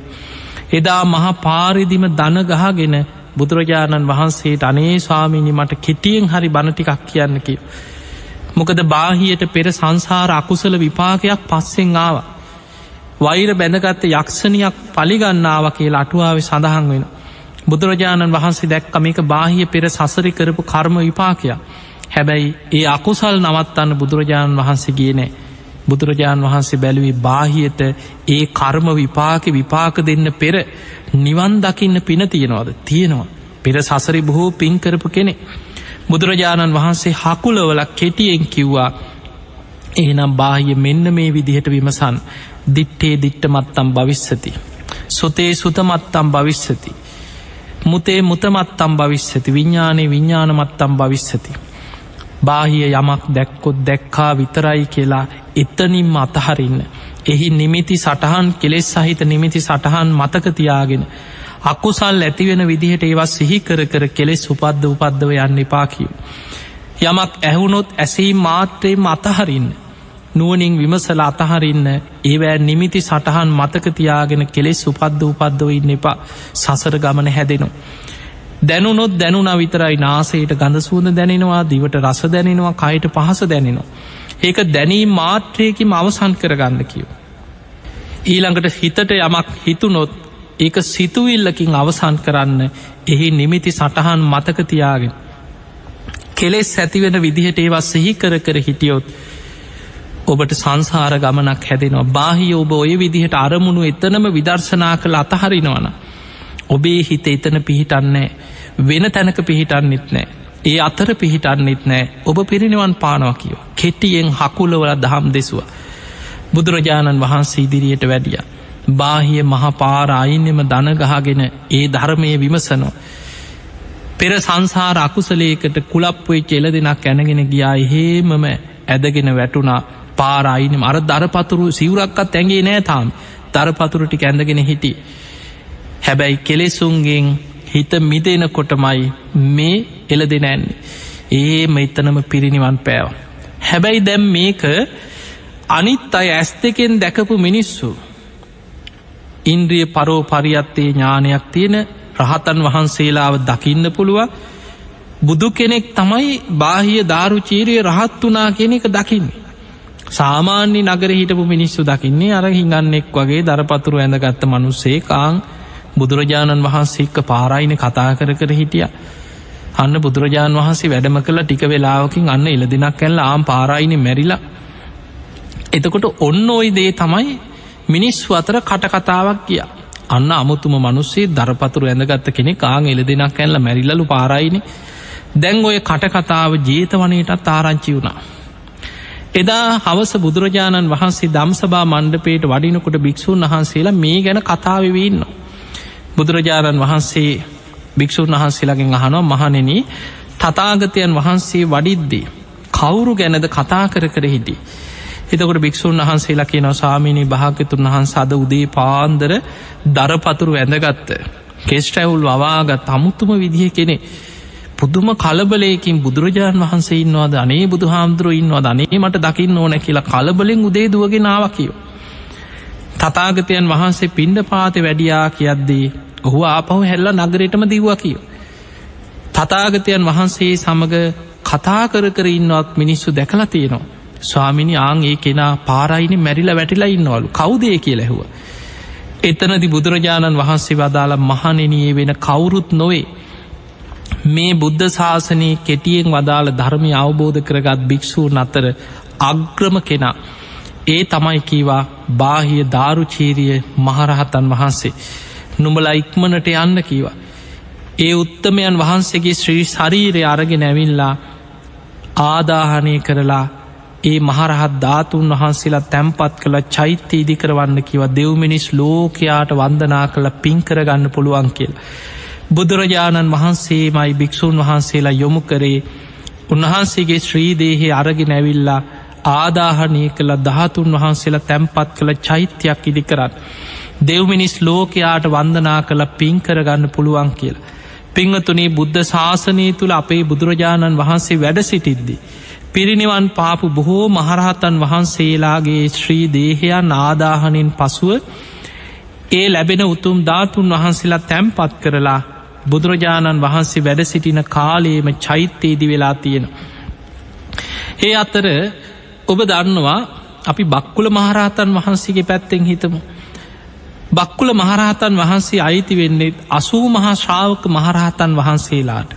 Speaker 1: එදා මහා පාරිදිම දනගහගෙන බුදුරජාණන් වහන්සේට අනේ ස්වාමීනි මට කෙටියෙන් හරි බණටිකක් කියන්නකි. මොකද බාහියට පෙර සංසාර අකුසල විපාකයක් පස්සෙන් ආව. වෛර බැඳගත්ත යක්ෂණයක් පලිගන්නාව කියලා අටුවාව සඳහන් වෙන. බුදුරජාණන් වහන්සේ දැක්කම එක බාහිය පෙර සසරි කරපු කර්ම විපාකයක්. හැබැයි ඒ අකුසල් නවත්තන්න බුදුරජාණන් වහන්සේ ගේනෑ බුදුරජාණන් වහන්සේ බැලුවේ බාහියට ඒ කර්ම විපාක විපාක දෙන්න පෙර නිවන් දකින්න පින තියෙනවාද? තියෙනවා. පෙර සසරි බොහෝ පින්කරපු කෙනෙ බුදුරජාණන් වහන්සේ හකුලවලක් කෙටියෙන් කිව්වා එහනම් බාහිය මෙන්න මේ විදිහට විමසන්. දිට්ටේ දිට්ටමත්තම් භවිස්සති. සොතේ සුතමත්තම් භවිස්සති. මුතේ මුතමත්තම් භවිස්සති. විඤ්ඥානය විඤ්ඥානමත්තම් භවිස්සති. බාහිය යමක් දැක්කොත් දැක්කා විතරයි කියලා එතනින්ම අතහරින්න. එහි නිමිති සටහන් කෙලෙස් සහිත නිමිති සටහන් මතකතියාගෙන. අකුසල් ඇතිවෙන විදිහට ඒවත් සිහි කර කර කෙලෙස් උපද්ද උපද්දව යන්න එපාකිව. යමක් ඇහුණොත් ඇසී මාත්‍රයෙන් අතහරින්න. නුවනින් විමසල අතහරින්න ඒවෑ නිමිති සටහන් මතකතියාගෙන කෙලෙස් උපද්ද උපද්දව ඉන්න එපා සසර ගමන හැදෙනවා. දැනුනොත් දැනුන විතරයි නාසයට ගඳ සූඳ දැනෙනවා දිවට රස දැනෙනවා කයට පහස දැනෙනවා. ඒක දැනී මාත්‍රයකිම අවසන් කරගන්න කියව. ඊළඟට හිතට යමක් හිතුනොත් ඒක සිතුවිල්ලකින් අවසන් කරන්න එහි නිමිති සටහන් මතකතියාගෙන. කෙලෙස් ඇතිවෙන විදිහට ඒවත් සෙහි කර කර හිටියොත් ඔබට සංසාර ගමනක් හැදෙනවා බාහි ඔබ ඔය විදිහට අරමුණු එතනම විදර්ශනා කළ අතහරිනවන. ඔබේ හිත එතන පිහිටන්නේ වෙන තැනක පිහිටන්නෙත් නෑ. ඒ අතර පිහිටන්නෙත් නෑ ඔබ පිරිනිවන් පානවා කියව. කෙටියෙන් හකුලවල දහම් දෙසුව. බුදුරජාණන් වහන්සේ ඉදිරියට වැඩිය. බාහිය මහපාර අයින්නෙම දනගහගෙන ඒ ධර්මය විමසනෝ. පෙර සංසාර අකුසලේකට කුලප්පුයි කෙල දෙනක් ඇනගෙන ගියා එහෙමම ඇදගෙන වැටුණා පාරයිනම අර දරපතුරු සිවරක්කත් ඇගේ නෑ තාම් දරපතුරටි ඇඳගෙන හිටි. හැබැයි කෙලෙසුන්ගෙන් හිත මිදෙන කොටමයි මේ එල දෙනැන්නේ. ඒම එතනම පිරිනිවන් පෑව. හැබැයි දැම් මේක අනිත් අය ඇස් දෙකෙන් දැකපු මිනිස්සු. ඉන්ද්‍රිය පරෝ පරියත්තේ ඥානයක් තියෙන රහතන් වහන්සේලාව දකින්න පුළුවන් බුදු කෙනෙක් තමයි බාහිය ධාරුචීරය රහත් වනා කෙන එක දකින්නේ. සාමාන්‍ය නගර හිටපු මිනිස්සු දකින්නේ අර හිඟන්නෙක් වගේ දරපතුරු ඇඳගත්ත මනුස්සේ කාං බුදුරජාණන් වහන්සේක්ක පාරයින කතා කර කර හිටිය. අන්න බුදුරජාණන් වහන්සේ වැඩම කළ ටික වෙලාවකින් අන්න එලදිනක් ඇල්ල ආම් පාරයිනි මැරිලා. එතකොට ඔන්න ඔයි දේ තමයි මිනිස්සු අතර කටකතාවක් කියා. අන්න අමුතුම මනුස්සේ දරපතුරු ඇඳගත්ත කෙනෙ කාං එල දෙනක් ඇල්ල මැරිල්ලු පාරයිනි දැන් ඔය කටකතාව ජේතවනයටත් ආරංචි වුණා. එදා හවස බුදුරජාණන් වහන්සේ දම්සභා මණ්ඩපේට වඩිනකොට භික්‍ෂූන් වහන්සේලා මේ ගැන කතාවවෙන්න. බුදුරජාණන් වහන්සේ භික්‍ෂූන් වහන්සේලාගෙන් අහනවා මහනෙන තතාගතයන් වහන්සේ වඩිද්දී. කවුරු ගැනද කතා කර කර හිටි. එතකොට භික්‍ෂූන් වහන්සේලා කියනව සාමීනී භාගතුන් වහන් සද උදේ පාන්දර දරපතුරු ඇඳගත්ත. කෙස්ටැවුල් වවාගත් අමුතුම විදිහ කෙනෙ. පුදුම කලබලයකින් බුදුරජාණන් වහන්සේ ඉන්නවාද අනේ බුදු හාමුදුරුව ඉන්නවා අනේ මට දකින්න ඕන කියලා කලබලෙන් උදේ දුවගෙනාව කියෝ. තතාගතයන් වහන්සේ පිණ්ඩ පාත වැඩියා කියද්දී ඔහු ආපහු හැල්ල නගරටම දීවා කියෝ. තතාගතයන් වහන්සේ සමඟ කතා කර කර ඉන්නවත් මිනිස්සු දැකලා තියෙනවා. ස්වාමිනි ආං ඒ කෙනා පාරයිනි මැරිල වැටිලා ඉන්නවලු කවුදේ කිය ලැහුව. එතනදි බුදුරජාණන් වහන්සේ වදාළ මහනෙනයේ වෙන කවුරුත් නොවේ. මේ බුද්ධ ශාසනයේ කෙටියෙන් වදාළ ධර්මය අවබෝධ කරගත් භික්‍ෂූන් අතර අග්‍රම කෙනා. ඒ තමයි කීවා බාහිය ධාරුචීරිය මහරහතන් වහන්සේ. නුඹලා ඉක්මනට යන්න කීවා. ඒ උත්තමයන් වහන්සේගේ ශ්‍රී ශරීරය අරගෙන ඇවිල්ලා ආදාහනය කරලා ඒ මහරහත් ධාතුන් වහන්සේලා තැම්පත් කළ චෛත්‍ය ඉදි කරවන්න කිව දෙව්මිනිස් ලෝකයාට වන්දනා කළ පින්කරගන්න පුළුවන් කියල්. බුදුරජාණන් වහන්සේමයි භික්‍ෂූන් වහන්සේලා යොමු කරේ උන්වහන්සේගේ ශ්‍රීදේහි අරගෙන ඇවිල්ලා ආදාහනය කළ දහතුන් වහන්සේලා තැම්පත් කළ චෛත්‍යයක් ඉදි කරන්න. දෙව්මිනිස් ලෝකයාට වන්දනා කළ පින්කරගන්න පුළුවන් කියල. පිංහතුනේ බුද්ධ ශාසනය තුළ අපේ බුදුරජාණන් වහන්සේ වැඩ සිටිද්දි. පිරිනිවන් පාපු බොහෝ මහරහතන් වහන්සේලාගේ ශ්‍රී දේහයන් ආදාහනෙන් පසුව ඒ ලැබෙන උතුම් ධාතුන් වහන්සේලා තැම්පත් කරලා බුදුරජාණන් වහන්සේ වැඩ සිටින කාලයේම චෛත්‍යයේදි වෙලා තියෙන. ඒ අතර ඔබ දන්නවා අපි බක්කුල මහරහතන් වහන්සේගේ පැත්තෙන් හිතමු. බක්කුල මහරහතන් වහන්සේ අයිති වෙන්නේ අසූ මහා ශ්‍රාවක මහරහතන් වහන්සේලාට.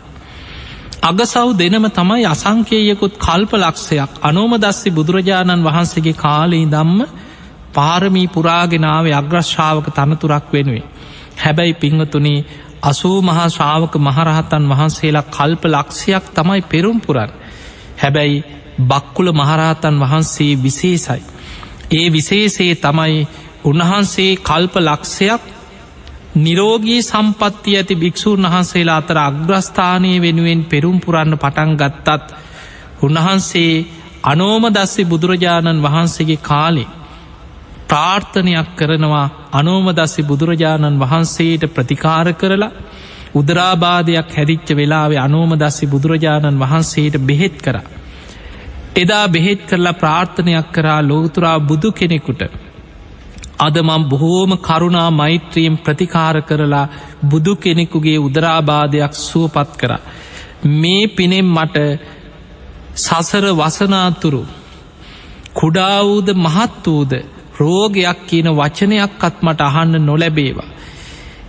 Speaker 1: අගසව් දෙනම තමයි අසංකේයකුත් කල්ප ලක්ෂයක් අනෝම දස්සි බුදුරජාණන් වහන්සේගේ කාලී දම්ම පාරමී පුරාගෙනාව අග්‍රශ්ාවක තනතුරක් වෙනුවේ. හැබැයි පිංහතුනේ අසූ මහා ශ්‍රාවක මහරහතන් වහන්සේලා කල්ප ලක්ෂයක් තමයි පෙරුම්පුරන්. හැබැයි බක්කුල මහරහතන් වහන්සේ විශේසයි. ඒ විශේසේ තමයි උන්වහන්සේ කල්ප ලක්ෂයක් නිරෝගී සම්පත්ති ඇති භික්‍ෂූන් වහන්සේලා අතර අග්‍රස්ථානය වෙනුවෙන් පෙරුම් පුරන්න පටන් ගත්තත් උන්වහන්සේ අනෝම දස්සේ බුදුරජාණන් වහන්සේගේ කාලේ ප්‍රාර්ථනයක් කරනවා අනෝමදස්සි බුදුරජාණන් වහන්සේට ප්‍රතිකාර කරලා උදරාබාධයක් හැදිච්ච වෙලාවේ අනෝමදස්සි බුදුරජාණන් වහන්සේට බෙහෙත් කර. එදා බෙහෙත් කරලා ප්‍රාර්ථනයක් කරා ලෝතුරා බුදු කෙනෙකුට අදමම් බොහෝම කරුණා මෛත්‍රියෙන් ප්‍රතිකාර කරලා බුදු කෙනෙකුගේ උදරාබාධයක් සුවපත් කර. මේ පිනෙම් මට සසර වසනාතුරු කුඩාවූද මහත් වූද රෝගයක් කියන වචනයක්කත් මට අහන්න නොලැබේවා.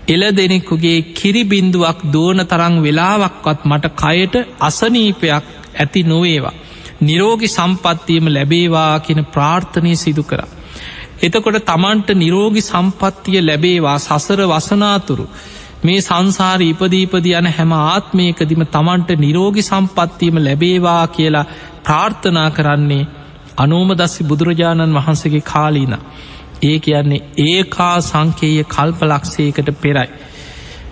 Speaker 1: එල දෙනෙකුගේ කිරිබින්දුවක් දෝන තරං වෙලාවක්වත් මට කයට අසනීපයක් ඇති නොවේවා. නිරෝගි සම්පත්තියම ලැබේවා කියන ප්‍රාර්ථනය සිදු කර. එතකොට තමන්ට නිරෝගි සම්පත්තිය ලැබේවා සසර වසනාතුරු මේ සංසාර ඉපදීපද යන හැම ආත්මයකදිම තමන්ට නිරෝගි සම්පත්තියම ලැබේවා කියලා ප්‍රාර්ථනා කරන්නේ අනෝමදස්සි බුදුරජාණන් වහන්සගේ කාලීන. ඒ කියන්නේ ඒකා සංකේය කල්පලක්ෂයකට පෙරයි.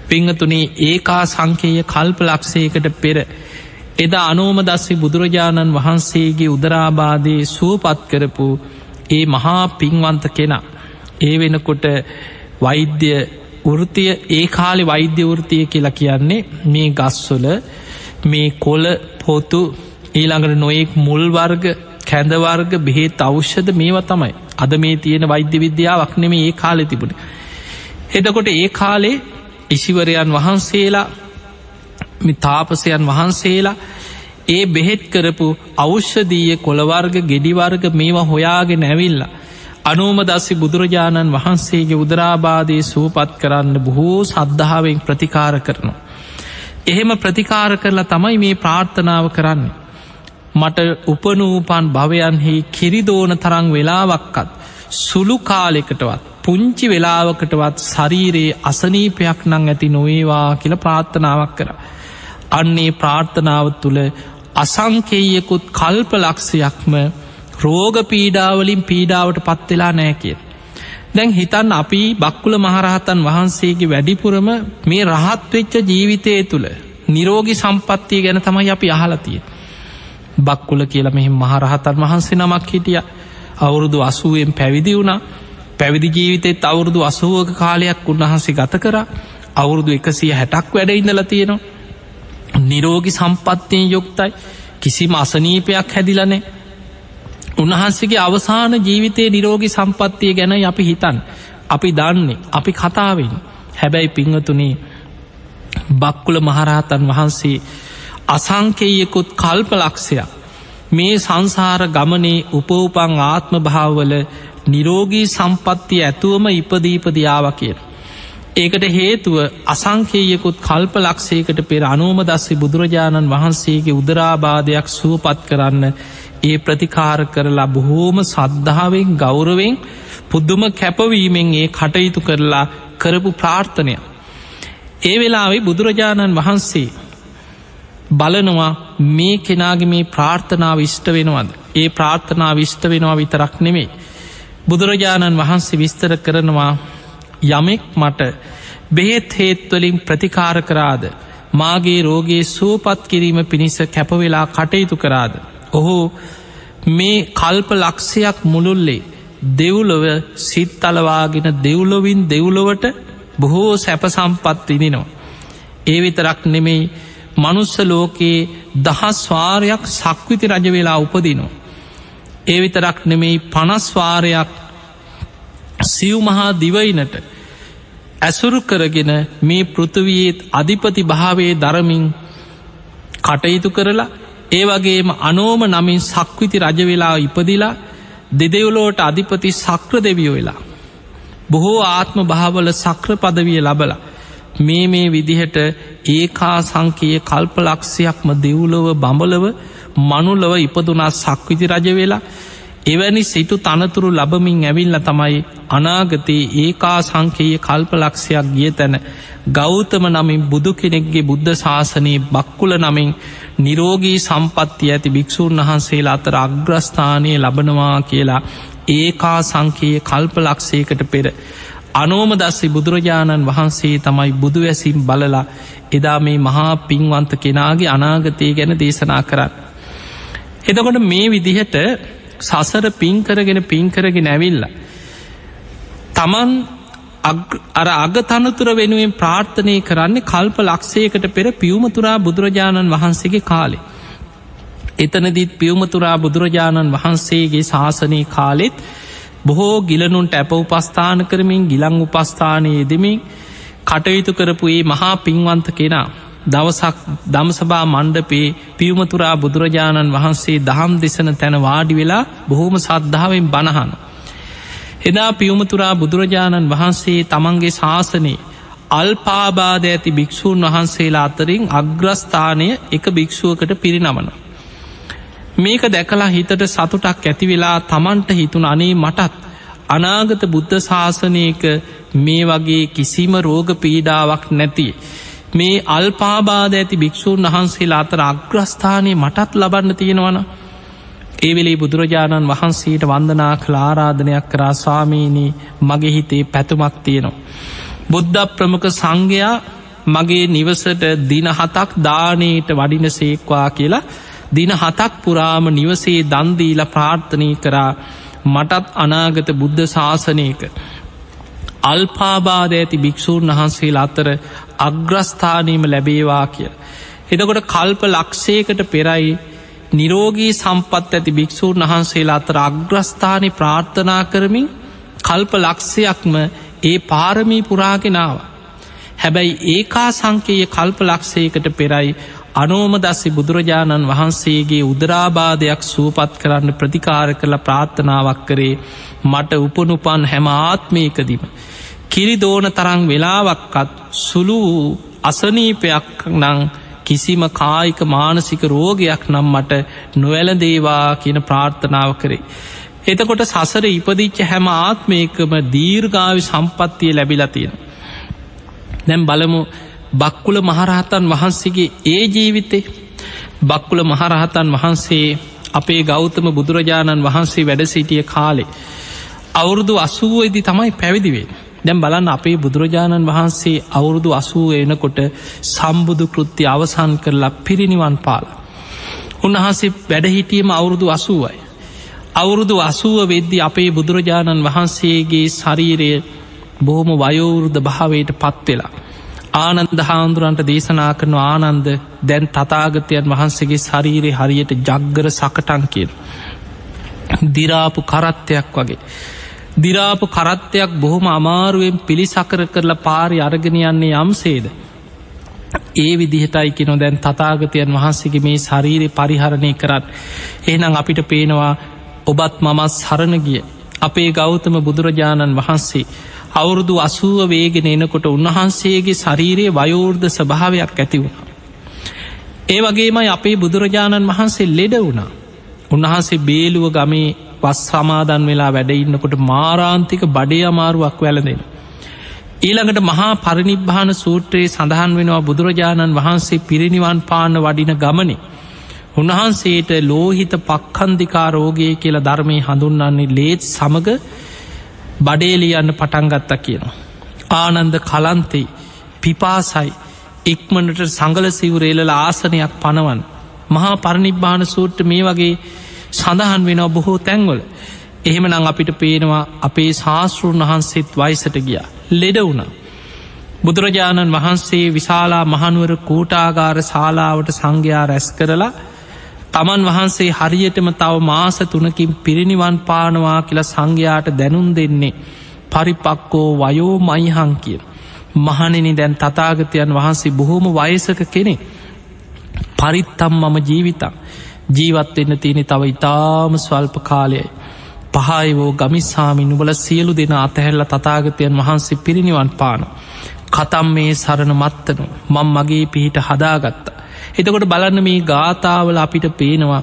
Speaker 1: පිංහතුනේ ඒකා සංකේය කල්පලක්ෂයකට පෙර එදා අනෝමදස්සි බුදුරජාණන් වහන්සේගේ උදරාබාදයේ සුවපත් කරපු ඒ මහා පින්වන්ත කෙනා. ඒ වෙනකොට වෛද්‍ය වෘතිය ඒ කාලෙ වෛද්‍ය වෘතිය කියලා කියන්නේ මේ ගස්වල මේ කොල පොතු ඊළඟට නොයෙක් මුල්වර්ග කැඳවර්ග බෙහෙත් අවෂ්‍යද මේවා තමයි අද මේ තියෙන වෛද්‍ය විද්‍යාවක් නෙම ඒ කාලෙ තිබුණ. එදකොට ඒ කාලේ ඉසිවරයන් වහන්සේලා තාපසයන් වහන්සේලා ඒ බෙහෙත් කරපු අවෂ්‍යදීය කොළවර්ග ගෙඩිවර්ග මේවා හොයාගෙන ඇවිල්ලා. අනෝමදස්සි බුදුරජාණන් වහන්සේගේ උදරාබාදය සූපත් කරන්න බොහෝ සද්ධාවෙන් ප්‍රතිකාර කරනවා. එහෙම ප්‍රතිකාර කරලා තමයි මේ ප්‍රාර්ථනාව කරන්නේ. මට උපනූපන් භවයන්හි කිරිදෝන තරං වෙලාවක්කත් සුළු කාලෙකටවත් පුංචි වෙලාවකටවත් ශරීරයේ අසනීපයක් නං ඇති නොවේවා කියල ප්‍රාර්ථනාවක් කර. අන්නේ ප්‍රාර්ථනාව තුළ අසංකේයකුත් කල්ප ලක්ෂයක්ම රෝග පීඩාවලින් පීඩාවට පත්වෙලා නෑ කිය. දැන් හිතන් අපි බක්කුල මහරහතන් වහන්සේගේ වැඩිපුරම මේ රහත්වෙච්ච ජීවිතය තුළ නිරෝගි සම්පත්තිය ගැන තමයි අපි අහලතිය. බක්කුල කියලා මෙහි මහරහතන් වහන්සේ නමක් හිටිය අවුරුදු අසුවෙන් පැවිදි වුණා පැවිදි ජීවිතෙත් අවුරුදු අසුවක කාලයක් උන්වහන්සේ ගත කර අවුරුදු එකසිය හැටක් වැඩ ඉඳල තියෙනවා නිරෝගි සම්පත්තියෙන් යුක්තයි. කිසිම අසනීපයක් හැදිලනේ උන්වහන්සේගේ අවසාන ජීවිතයේ නිරෝගි සම්පත්තිය ගැන අපි හිතන් අපි දන්නේ අපි කතාවෙන්. හැබැයි පිංහතුනේ බක්කුල මහරහතන් වහන්සේ අසංකේයකුත් කල්ප ලක්ෂයක් මේ සංසාර ගමනේ උපෝපං ආත්ම භාවවල නිරෝගී සම්පත්තිය ඇතුවම ඉපදීපදියාව කියන. ඒකට හේතුව අසංකේයකුත් කල්ප ලක්ෂයකට පෙර අනෝමදස්සි බුදුරජාණන් වහන්සේගේ උදරාබාධයක් සුවපත් කරන්න ඒ ප්‍රතිකාර කරලා බොහෝම සද්ධාවෙන් ගෞරවෙන් පුද්දුම කැපවීමෙන් ඒ කටයුතු කරලා කරපු ප්‍රාර්ථනය. ඒ වෙලාවෙ බුදුරජාණන් වහන්සේ බලනවා මේ කෙනාගේ මේ ප්‍රාර්ථනාව විෂ්ට වෙනවද. ඒ ප්‍රාර්ථනා විෂ්ට වෙනවා විතරක් නෙමේ. බුදුරජාණන් වහන්සේ විස්තර කරනවා යමෙක් මට බෙහෙත් හේත්වලින් ප්‍රතිකාර කරාද මාගේ රෝගේ සුවපත් කිරීම පිණිස කැපවෙලා කටයුතු කරාද. ඔහු මේ කල්ප ලක්ෂයක් මුළුල්ලේ දෙව්ලොව සිත්තලවාගෙන දෙව්ලොවින් දෙව්ලොවට බොහෝ සැප සම්පත් විදිනවා. ඒ විතරක් නෙමෙයි මනුස්ස ලෝකයේ දහස්වාරයක් සක්විති රජ වෙලා උපදිනවා. ඒ විතරක් නෙමෙයි පනස්වාරයක් සිව් මහා දිවයිනට ඇසුරු කරගෙන මේ පෘථවයේත් අධිපති භාවේ දරමින් කටයුතු කරලා ඒ වගේම අනෝම නමින් සක්විති රජවෙලා ඉපදිලා දෙදෙව්ලෝට අධිපති සක්‍ර දෙවියෝ වෙලා. බොහෝ ආත්ම භාවල සක්‍ර පදවිය ලබලා මේ මේ විදිහට ඒකා සංකයේ කල්පලක්ෂයක්ම දෙව්ලොව බඹලව මනුලව ඉපදුනා සක්විති රජ වෙලා එවැනි සිටු තනතුරු ලබමින් ඇවිල්ල තමයි අනාගතයේ ඒකා සංකයේ කල්පලක්ෂයක් ගිය තැන ගෞතම නමින් බුදු කෙනෙක්ගේ බුද්ධ ශාසනයේ බක්කුල නමින් නිරෝගී සම්පත්ති ඇති භික්‍ෂූන් වහන්සේලා අතර අග්‍රස්ථානය ලබනවා කියලා ඒකා සංකයේ කල්පලක්ෂයකට පෙර අනෝම දස්සේ බුදුරජාණන් වහන්සේ තමයි බුදුවැසිම් බලලා එදා මේ මහා පින්වන්ත කෙනාගේ අනාගතය ගැන දේශනා කරන්න. එතකොට මේ විදිහට සසර පින්කරගෙන පින්කරගෙන ඇවිල්ල. තමන් අර අගතනතුර වෙනුවෙන් ප්‍රාර්ථනය කරන්නේ කල්ප ලක්ෂයකට පෙර පියවමතුරා බුදුරජාණන් වහන්සේගේ කාලේ. එතනදිත් පියවමතුරා බුදුරජාණන් වහන්සේගේ ශාසනය කාලෙත් බොහෝ ගිලනුන්ට ඇප උපස්ථාන කරමින් ගිලං උපස්ථානයේ දෙමින් කටයුතු කරපු ඒ මහා පින්වන්ත කෙනා දවසක් දම්සභා මණ්ඩපේ පියවමතුරා බුදුරජාණන් වහන්සේ දහම් දෙසන තැන වාඩි වෙලා බොහෝම සද්ධාවෙන් බණහන. එදා පියවමතුරා බුදුරජාණන් වහන්සේ තමන්ගේ ශාසනයේ අල්පාබාධ ඇති භික්‍ෂූන් වහන්සේලා අතරින් අග්‍රස්ථානය එක භික්‍ෂුවකට පිරිනමන. මේක දැකලා හිතට සතුටක් ඇතිවෙලා තමන්ට හිතුන අනේ මටත් අනාගත බුද්ධ ශාසනයක මේ වගේ කිසිම රෝග පීඩාවක් නැති. මේ අල්පාබාධ ඇති භික්‍ෂූන් වහන්සේලා අතර අග්‍රස්ථානය මටත් ලබන්න තියෙනවන. ඒවෙලේ බුදුරජාණන් වහන්සේට වන්දනා කලාරාධනයක් කරා ස්වාමීනී මගේ හිතේ පැතුමක් තියෙනවා. බුද්ධ ප්‍රමුඛ සංඝයා මගේ නිවසට දින හතක් දානයට වඩින සේක්වා කියලා දින හතක් පුරාම නිවසේ දන්දීල ප්‍රාර්ථනය කරා මටත් අනාගත බුද්ධ ශාසනයක අල්පාබාධ ඇති භික්‍ෂූන් වහන්සේලා අතර අග්‍රස්ථානීම ලැබේවා කිය. එතකොට කල්ප ලක්ෂයකට පෙරයි නිරෝගී සම්පත් ඇති භික්‍ෂූන් වහන්සේලා අතර අග්‍රස්ථානය ප්‍රාර්ථනා කරමින් කල්ප ලක්ෂයක්ම ඒ පාරමී පුරාගෙනාව. හැබැයි ඒකා සංකයේ කල්ප ලක්ෂයකට පෙරයි අනෝම දස්සි බුදුරජාණන් වහන්සේගේ උදරාබාධයක් සුවපත් කරන්න ප්‍රතිකාර කළ ප්‍රාර්ථනාවක් කරේ මට උපනුපන් හැම ආත්මයකදිම. කිරිදෝන තරං වෙලාවක්කත් සුළු අසනීපයක් නං කිසිම කායික මානසික රෝගයක් නම් මට නොවැලදේවා කියන ප්‍රාර්ථනාව කරේ. එතකොට සසර ඉපදිච්ච හැම ආත්මයකම දීර්ගාවි සම්පත්තිය ලැබිලතියෙන. දැම් බලමු බක්කුල මහරහතන් වහන්සේගේ ඒ ජීවිතේ බක්කුල මහරහතන් වහන්සේ අපේ ගෞතම බුදුරජාණන් වහන්සේ වැඩ සිටිය කාලේ. අවුරුදු අසුවේදි තමයි පැවිදිවේ. දැම් බලන්න අපේ බුදුරජාණන් වහන්සේ අවුරුදු අසුව එනකොට සම්බුදු කෘත්ති අවසන් කරලා පිරිනිවන් පාල. උන්වහන්සේ වැඩහිටියම අවුරුදු අසුවයි. අවුරුදු අසුව වෙද්දි අපේ බුදුරජාණන් වහන්සේගේ ශරීරය බොහොම වයෝවෘද භාවයට පත්වෙලා. ආනන්ද හාමුදුරන්ට දේශනා කරන ආනන්ද දැන් තතාගතයන් වහන්සේගේ ශරීරය හරියට ජග්ගර සකටන් කියන. දිරාපු කරත්තයක් වගේ. දිරාපු කරත්තයක් බොහොම අමාරුවෙන් පිළිසකර කරලා පාරි අරගෙන යන්නේ යම්සේද. ඒ විදිහටයි කෙනො දැන් තතාගතයන් වහන්සේගේ මේ ශරීරය පරිහරණය කරත් එහනම් අපිට පේනවා ඔබත් මමත් සරණගිය අපේ ගෞතම බුදුරජාණන් වහන්සේ අවුරුදු අසුව වේගෙන එනකොට උන්වහන්සේගේ ශරීරයේ වයෝර්ධ ස්භාවයක් ඇති වුණ. ඒ වගේමයි අපේ බුදුරජාණන් වහන්සේ ලෙඩ වුණා. උන්වහන්සේ බේලුව ගමේ පස් සමාදන් වෙලා වැඩඉන්නකොට මාරාන්තික බඩේ අමාරුවක් වැලදෙන. ඊළඟට මහා පරිනිබ්භාන සූත්‍රයේ සඳහන් වෙනවා බුදුරජාණන් වහන්සේ පිරිනිවන් පාන වඩින ගමනේ. උන්වහන්සේට ලෝහිත පක්කන්දිකා රෝගය කියලා ධර්මය හඳුන්වන්නේ ලේත් සමඟ බඩේලියන්න පටන්ගත්තා කියනවා. ආනන්ද කලන්තෙයි පිපාසයි. ඉක්මනට සංගල සිවරේලල ආසනයක් පනවන්. මහා පරණිබ්භාන සූට්ට මේ වගේ සඳහන් වෙනවා බොහෝ තැන්වල. එහෙම නං අපිට පේනවා අපේ ශාස්තෘන් වහන්සේත් වයිසට ගිය. ලෙඩ වුණ. බුදුරජාණන් වහන්සේ විශාලා මහනුවර කූටාගාර ශාලාවට සංඝයා රැස් කරලා තමන් වහන්සේ හරියටම තව මාස තුනකින් පිරිනිවන් පානවා කියලා සංඝයාට දැනුම් දෙන්නේ පරිපක්කෝ වයෝ මයිහං කිය. මහනෙනි දැන් තතාගතයන් වහන්සේ බොහෝම වයසක කෙනෙ පරිත්තම් මම ජීවිතක් ජීවත්වෙන්න තියෙනෙ තව ඉතාම ස්වල්ප කාලයයි. පහයිවෝ ගමිස්සාමි නුබල සියලු දෙන අතහැල්ල තතාගතයන් වහන්සේ පිරිනිවන් පාන. කතම් මේ සරණ මත්තනු මං මගේ පිහිට හදාගත්තා. එතකොට බලන්න මේ ගාථාවල අපිට පේනවා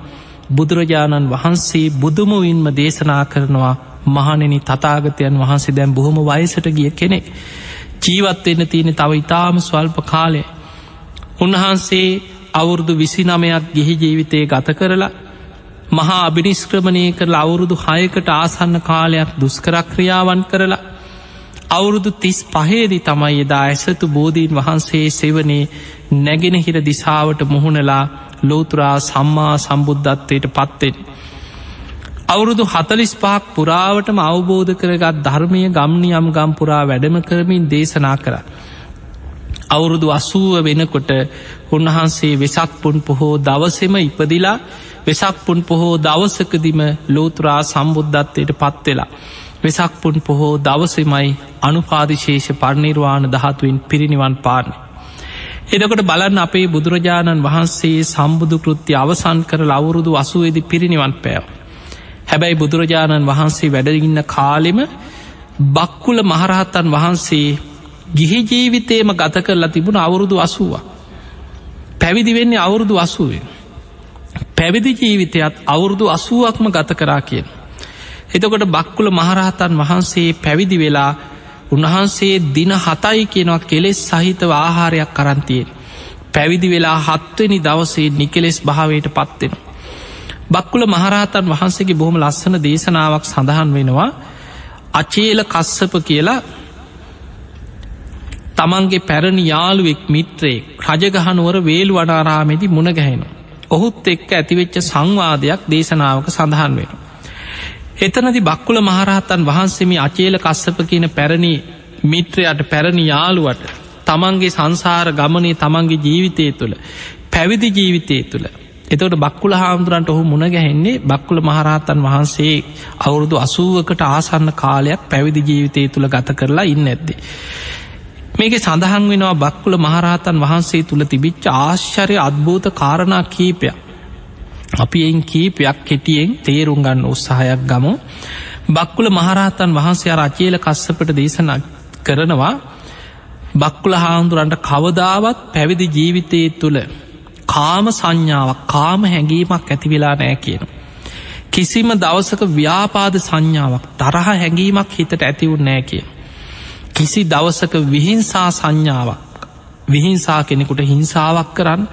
Speaker 1: බුදුරජාණන් වහන්සේ බුදුමුවින්ම දේශනා කරනවා මහනෙනි තතාගතයන් වහන්සේ දැම් බොහොම වයසට ගිය කෙනෙක්. ජීවත්වෙන්න තියෙන තව ඉතාම ස්වල්ප කාලය. උන්වහන්සේ අවුරුදු විසි නමයක් ගිහි ජීවිතය ගත කරලා මහා අභිනිස්ක්‍රමණය කරලා අවුරුදු හයකට ආසන්න කාලයක් දුස්කරක්‍රියාවන් කරලා අවුරුදු තිස් පහේදි තමයි එදා ඇසතු බෝධීන් වහන්සේ සෙවනේ නැගෙනහිර දිසාවට මුහුණලා ලෝතුරා සම්මා සම්බුද්ධත්වයට පත්වෙන්. අවුරුදු හතලිස් පහක් පුරාවටම අවබෝධ කරගත් ධර්මය ගම්නියම් ගම්පුරා වැඩම කරමින් දේශනා කර. අවුරුදු අසුව වෙනකොට උන්වහන්සේ වෙසක් පුන් පොහෝ දවසෙම ඉපදිලා වෙසක් පුන් පොහෝ දවසකදිම ලෝතුරා සම්බුද්ධත්වයට පත්වෙලා. වෙසක් පුන් පොහෝ දවසෙමයි අනුපාදිශේෂ පරණිර්වාණ දහතුවෙන් පිරිනිවන් පාන. එදකොට බලන්න අපේ බුදුරජාණන් වහන්සේ සම්බුදු කෘත්ති අවසන් කර ලවුරුදු අසුවේදි පිරිනිවන් පෑව. හැබැයි බුදුරජාණන් වහන්සේ වැඩඉන්න කාලෙම බක්කුල මහරහත්තන් වහන්සේ ගිහි ජීවිතේම ගත කරලා තිබුණ අවුරුදු අසුවා. පැවිදි වෙන්නේ අවුරුදු අසුවෙන්. පැවිදි ජීවිතයත් අවුරුදු අසුවක්ම ගත කරා කියෙන්. එතකොට බක්කුල මහරහතන් වහන්සේ පැවිදි වෙලා උන්වහන්සේ දින හතයි කියනවා කෙලෙස් සහිතව ආහාරයක් කරන්තියෙන්. පැවිදි වෙලා හත්වනි දවසේ නිකෙලෙස් භාවයට පත්වෙන. බක්කුල මහරහතන් වහන්සේගේ බොහොම ලස්සන දේශනාවක් සඳහන් වෙනවා අචේල කස්සප කියලා තමන්ගේ පැරණි යාළුවෙක් මිත්‍රයේ රජගහනුවර වේලු වඩාරාමෙදි මුණගැහෙනු. ඔහුත් එක්ක ඇතිවෙච්ච සංවාදයක් දේශනාවක සඳහන් වෙන. එතනති බක්කුල මහරහතන් වහන්සේමි අචේල කස්සප කියන පැරණි මිත්‍රයට පැරණි යාළුවට තමන්ගේ සංසාර ගමනේ තමන්ගේ ජීවිතය තුළ පැවිදි ජීවිතය තුළ එතවට බක්කුල හාමුදුරන්ට ඔහු මුණගැහෙන්නේ බක්කුල මහරහතන් වහන්සේ අවුරුදු අසුවකට ආසන්න කාලයක් පැවිදි ජීවිතය තුළ ගත කරලා ඉන්න ඇද්දේ. මේක සඳහන් වෙනවා බක්කුල මහරහතන් වහන්සේ තුළ තිබිච්ච ආශ්චරය අත්භූත කාරණා කීපයක්. අපි එයින් කීපයක් කෙටියෙන් තේරුම් ගන්න උත්සාහයක් ගමු බක්කුල මහරහතන් වහන්සේ රචේල කස්සපට දේශනා කරනවා බක්කුල හාමුදුරන්ට කවදාවත් පැවිදි ජීවිතය තුළ කාම සංඥාවක් කාම හැඟීමක් ඇතිවෙලා නෑ කියන. කිසිම දවසක ව්‍යාපාද සංඥාවක් තරහ හැඟීමක් හිතට ඇතිවුන් නෑ කිය. කිසි දවසක විහිංසා සංඥාවක් විහිංසා කෙනෙකුට හිංසාවක් කරන්න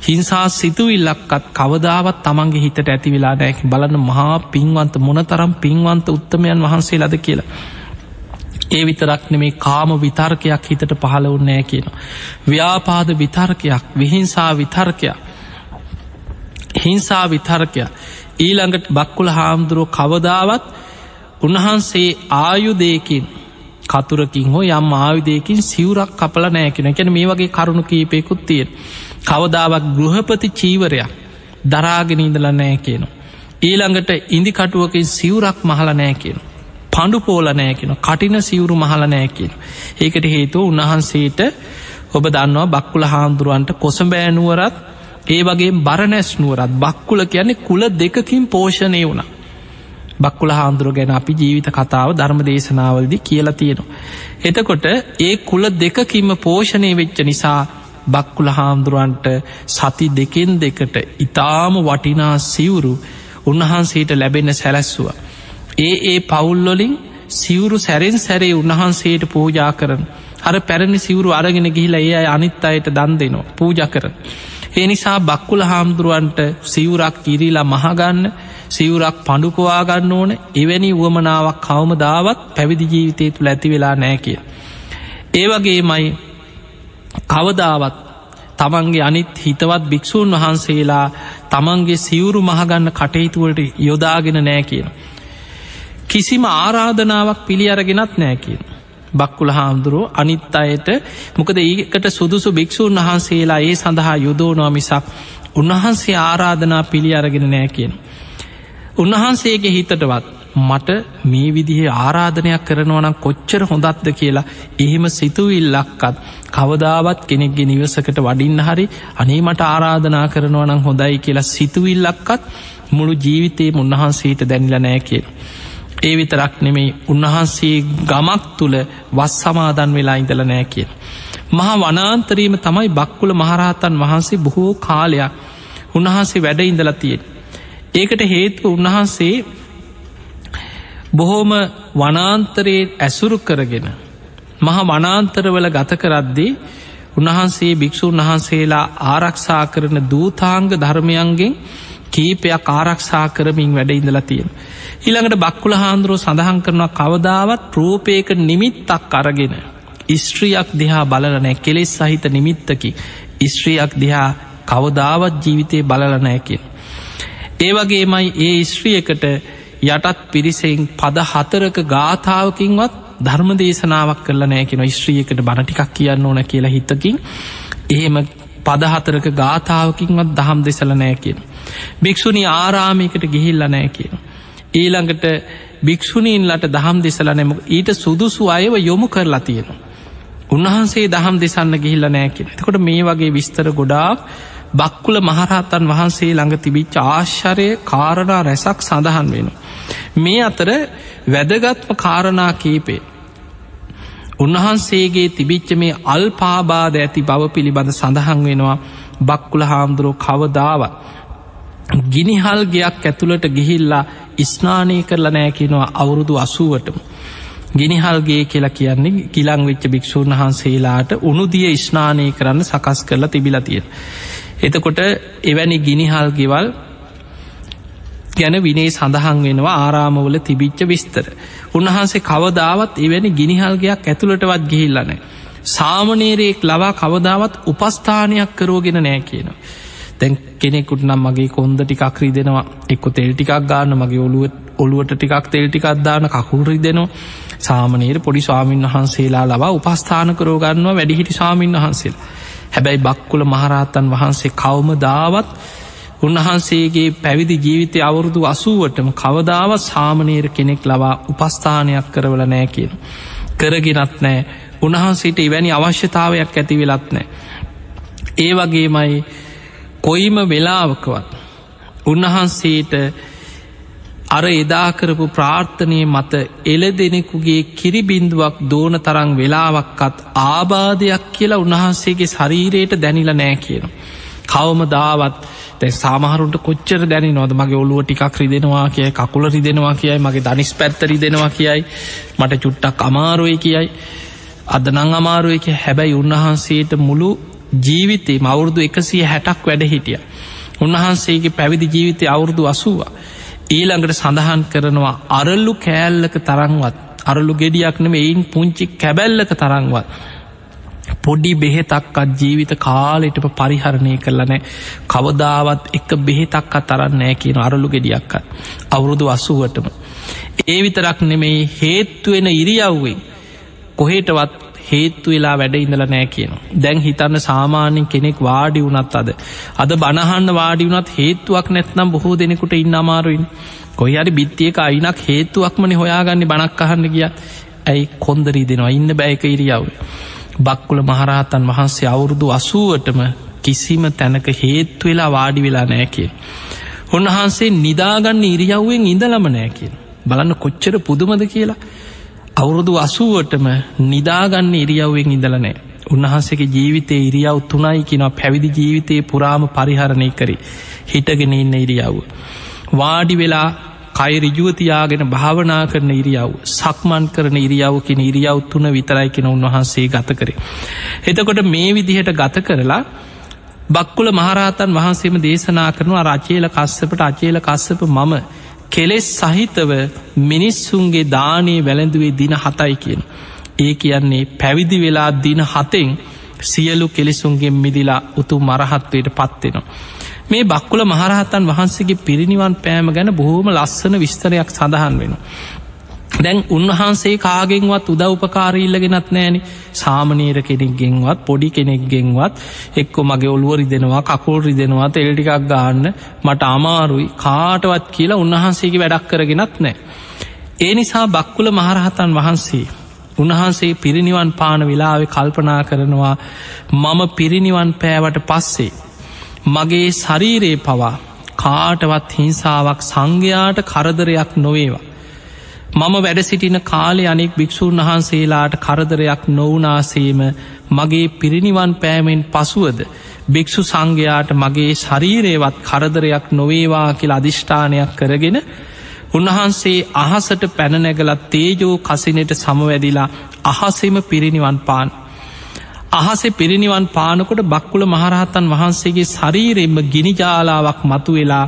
Speaker 1: හිංසා සිතුවිල්ලක්කත් කවදාවත් තමන්ගේ හිතට ඇති වෙලා නෑකි බලන්න මහා පින්වන්ත මොනතරම් පින්වන්ත උත්තමයන් වහන්සේ ලද කියලා. ඒ විතරක් නෙමේ කාම විතර්කයක් හිතට පහළ උන්නෑ කියන. ව්‍යාපාද විතර්කයක් විහිංසා විතර්කයක් හිංසා විතර්කයක් ඊළඟට බක්කුල හාමුදුරුව කවදාවත් උන්වහන්සේ ආයුදයකින් කතුරකින් හෝ යම් ආයුදයකින් සිවරක් කපල නෑකෙන එකැන මේ වගේ කරුණු කීපයකුත් තියෙන්. කවදාවක් ගෘහපති චීවරයක් දරාගෙනීදල නෑ කියනවා. ඊළඟට ඉදිකටුවකින් සිවරක් මහල නෑ කියන. පණ්ඩු පෝලනෑ කියෙන කටින සිවුරු මහලනෑ කියෙන. ඒකට හේතුව උන්වහන්සේට ඔබ දන්නවා බක්කුල හාමුදුරුවන්ට කොසබෑනුවරත් ඒ වගේ බරනැස්නුවරත් බක්කුල කියන්නේ කුල දෙකකින් පෝෂණය වුණ. බක්කුල හාමුදුරුව ගැන අපි ජීවිත කතාව ධර්ම දේශනාවලදි කියලා තියෙනවා. එතකොට ඒ කුල දෙකකින්ම පෝෂණය වෙච්ච නිසා බක්කුල හාමුදුරුවන්ට සති දෙකෙන් දෙකට ඉතාම වටිනා සිවුරු උන්වහන්සේට ලැබෙන සැලැස්සුව. ඒ ඒ පවුල්ලොලින් සිවුරු සැරෙන් සැරේ උන්වහන්සේට පූජා කරන අර පැරණි සිවුරු අරගෙන ගිහිලා ඒ අය අනිත් අයට දන් දෙනවා පූජ කරන. ඒ නිසා බක්කුල හාමුදුරුවන්ට සිවුරක් කිරීලා මහගන්න සිවුරක් පඩුකවාගන්න ඕන එවැනි වුවමනාවක් කවමදාවත් පැවිදි ජීවිතය තුළ ඇති වෙලා නෑ කිය. ඒවගේ මයි කවදාවත් තමන්ගේ අනිත් හිතවත් භික්‍ෂූන් වහන්සේලා තමන්ගේ සිවුරු මහගන්න කටයුතුවලට යොදාගෙන නෑ කියන. කිසිම ආරාධනාවක් පිළි අරගෙනත් නෑකින්. බක්කුල හාමුදුරුව අනිත් අයට මොකද ඒකට සුදුසු භික්‍ෂූන් වහන්සේලා ඒ සඳහා යුදෝනවා මිසක් උන්වහන්සේ ආරාධනා පිළි අරගෙන නෑ කියෙන්. උන්වහන්සේගේ හිතටවත් මට මේ විදිහ ආරාධනයක් කරනවනම් කොච්චර හොඳත්ද කියලා එහෙම සිතුවිල්ලක්කත් කවදාවත් කෙනෙක්ගේ නිවසකට වඩින්න හරි අනේ මට ආරාධනා කරනවනම් හොඳයි කියලා සිතුවිල්ලක්කත් මුළු ජීවිතයේ උන්වහන්සේට දැනිල නෑ කියලා. ඒ විතරක් නෙමෙයි උන්වහන්සේ ගමක් තුළ වස් සමාදන් වෙලා ඉඳල නෑ කිය. මහා වනාන්තරීම තමයි බක්කුල මහරහතන් වහන්සේ බොහෝ කාලයක් උන්වහන්සේ වැඩ ඉඳල තියෙන්. ඒකට හේතුව උන්වහන්සේ බොහෝම වනාන්තරයේ ඇසුරු කරගෙන මහා වනාන්තරවල ගත කරද්දී උන්වහන්සේ භික්‍ෂූන් වහන්සේලා ආරක්ෂා කරන දූතාංග ධර්මයන්ගෙන් කීපයක් ආරක්ෂා කරමින් වැඩ ඉඳලා තියෙන. ඊළඟට බක්කුල හාන්දුරුව සඳහන් කරනවා කවදාවත් රූපයක නිමිත්තක් අරගෙන. ස්ත්‍රියක් දිහා බලනෑ කෙලෙස් සහිත නිමිත්තකි ස්ත්‍රියක් දිහා කවදාවත් ජීවිතය බලලනෑකින්. ඒවගේමයි ඒ ස්ත්‍රියකට යටත් පිරිසෙන් පද හතරක ගාථාවකින්වත් ධර්ම දේශනාවක් කරල නෑකෙන ස්ත්‍රියකට බණටිකක් කියන්න ඕන කියලා හිතකින් එහෙම පදහතරක ගාථාවකින්වත් දහම් දෙසල නෑ කියෙන්. භික්‍ෂුණි ආරාමිකට ගිහිල්ල නෑ කියන. ඊළඟට භික්‍ෂුණීන්ලට දහම් දෙසල නැම ඊට සුදුසු අයව යොමු කරලා තියෙනවා. උන්වහන්සේ දහම් දෙසන්න ගිහිල්ල නෑකිෙන කොට මේ වගේ විස්තර ගොඩාක් බක්කුල මහරහතන් වහන්සේ ළඟ තිබිච්ච ආශ්චරය කාරණා රැසක් සඳහන් වෙන. මේ අතර වැදගත්ම කාරණා කීපේ. උන්වහන්සේගේ තිබිච්ච මේ අල්පාබාධ ඇති බව පිළිබඳ සඳහන් වෙනවා බක්කුල හාමුදුරුව කවදාවත් ගිනිහල් ගයක් ඇතුළට ගිහිල්ලා ස්නානය කරලා නෑ කියනවා අවුරුදු අසුවටම ගිනිහල්ගේ කියලා කියන්නේ ගිලං වෙච්ච භික්‍ෂූන් වහන්සේලාට උනුදිය ස්නානය කරන්න සකස් කරලා තිබිලා තියෙන. එතකොට එවැනි ගිනිහල් ගෙවල් ගැන විනේ සඳහන් වෙනවා ආරාමවල තිබිච්ච විස්තර. උන්වහන්සේ කවදාවත් එවැනි ගිනිහල්ගයක් ඇතුළටවත් ගිහිල්ලනෑ. සාමනේරයෙක් ලවා කවදාවත් උපස්ථානයක් කරෝගෙන නෑ කියනවා. තැන් කෙනෙකුට නම් මගේ කොන්ද ටිකක් රිදෙනවා එක්ක තෙල් ටිකක් ගාන්න මගේ ඔළුව ඔළුවට ටිකක් තෙල් ටිකක්දාන කකුල්රි දෙනවා සාමනීර පොඩි ස්වාමීන් වහන්සේලා ලවා උපස්ථාන කරෝගන්නවා වැඩිහිටි සාමීන් වහන්සේල් හැබැයි බක්කුල මහරහතන් වහන්සේ කවම දාවත් උන්වහන්සේගේ පැවිදි ජීවිතය අවුරුදු අසුවටම කවදාවත් සාමනීර කෙනෙක් ලවා උපස්ථානයක් කරවල නෑ කියන. කරගෙනත් නෑ උන්වහන්සේට ඉවැනි අවශ්‍යතාවයක් ඇති වෙලත් නෑ. ඒ වගේමයි කොයිම වෙලාවකවත් උන්වහන්සේට අර එදාකරපු ප්‍රාර්ථනය මත එල දෙනෙකුගේ කිරිබින්දුවක් දෝන තරං වෙලාවක්කත් ආබාධයක් කියලා උන්වහන්සේගේ ශරීරයට දැනිල නෑ කියන. කවම දාවත් තැ සාමහරුන්ට කොච්චර දැනි නොද මගේ ඔලුව ටිකක් රිදෙනවා කියයි කකුල රිදෙනවා කියයි මගේ දනිස් පැත්තරි දෙෙනවා කියයි මට චුට්ටක් අමාරුවය කියයි අද නං අමාරුවක හැබැයි උන්වහන්සේට මුළු ජීවිතේ මවුරුදු එකසිය හැටක් වැඩ හිටිය. උන්වහන්සේගේ පැවිදි ජීවිතය අවුරුදු අසුවා. ඊළඟට සඳහන් කරනවා අරල්ලු කෑල්ලක තරංවත් අරලු ගෙඩියක්නම එයින් පුංචි කැබැල්ලක තරංවත්. පොඩි බෙහෙතක්කත් ජීවිත කාලෙටම පරිහරණය කරලනෑ කවදාවත් එක බෙහෙතක්ක තරන්නෑ කියන අරලු ගෙඩියක්කත් අවුරුදු අසුවටම. ඒ විතරක් නෙමෙයි හේත්තුවෙන ඉරියව්වෙන් කොහෙටවත් හේත්තු වෙලා වැඩ ඉඳල නෑ කියන. දැන් හිතන්න සාමාන්‍යෙන් කෙනෙක් වාඩි වනත් අද. අද බණහන්න වාඩි වනත් හේතුවක් නැත්නම් බොහෝ දෙනෙකුට ඉන්න අමාරුයින්. කොයි අරි බිත්තියක අයිනක් හේතුවක්මන හොයාගන්න බණක් අහන්න ගිය ඇයි කොන්දරී දෙනවා ඉන්න බෑක ඉරියව්. බක්කුල මහරහතන් වහන්සේ අවුරුදු අසුවටම කිසිම තැනක හේත්තු වෙලා වාඩි වෙලා නෑ කිය. උන්වහන්සේ නිදාගන්න ඉරියව්වෙන් ඉඳලම නෑ කිය. බලන්න කොච්චර පුදුමද කියලා අවුරුදු අසුවටම නිදාගන්න ඉරියව්වෙන් ඉඳලනෑ උන්වහන්සේගේ ජීවිතයේ ඉරියව් තුනයි කියෙනවා පැවිදි ජීවිතයේ පුරාම පරිහරණය කරි හිටගෙන ඉන්න ඉරියව්ව. වාඩි වෙලා කයි රිජුවතියාගෙන භාවනා කරන ඉරියව් සක්මන් කරන ඉරියව්කින ඉරියව් තුන විතරයි කෙන උන්වහන්සේ ගත කරේ. එතකොට මේ විදිහට ගත කරලා බක්කුල මහරහතන් වහන්සේම දේශනා කරනවා රචේල කස්සපට අචේල කස්සප මම කෙලෙස් සහිතව මිනිස්සුන්ගේ දානයේ වැළඳුවේ දින හතයි කියන. ඒ කියන්නේ පැවිදි වෙලා දින හතෙන් සියලු කෙලෙසුන්ගෙන් මිදිලා උතු මරහත්වයට පත්වෙනවා. මේ බක්කුල මහරහතන් වහන්සේගේ පිරිනිවන් පෑම ගැන බොහෝම ලස්සන විස්තරයක් සඳහන් වෙන. දැන් උන්වහන්සේ කාගෙන්වත් උදව් උපකාරීල්ලගෙනත් නෑන සාමනීර කෙනෙක්ගෙන්වත් පොඩි කෙනෙක්ගෙන්වත් එක්කො මගේ ඔළුවරි දෙෙනවා කකුල් රිදෙනවා තෙල්ටිකක් ගාන්න මට අමාරුයි කාටවත් කියලා උන්වහන්සේගේ වැඩක් කරගෙනත් නෑ. ඒ නිසා බක්කුල මහරහතන් වහන්සේ උන්වහන්සේ පිරිනිවන් පාන වෙලාවෙ කල්පනා කරනවා මම පිරිනිවන් පෑවට පස්සේ. මගේ ශරීරයේ පවා කාටවත් හිංසාවක් සංඝයාට කරදරයක් නොවේවා. මම වැඩ සිටින කාලෙ අනෙක් භික්‍ෂූන් වහන්සේලාට කරදරයක් නොවනාසේම මගේ පිරිනිවන් පෑමෙන් පසුවද භික්‍ෂු සංඝයාට මගේ ශරීරයවත් කරදරයක් නොවේවා කියල අධිෂ්ඨානයක් කරගෙන උන්වහන්සේ අහසට පැනනැගලත් තේජෝ කසිනට සමවැදිලා අහසෙම පිරිනිවන් පාන්. අහසේ පිරිනිවන් පානකොට බක්කුල මහරහතන් වහන්සේගේ ශරීරෙන්ම ගිනිජාලාවක් මතු වෙලා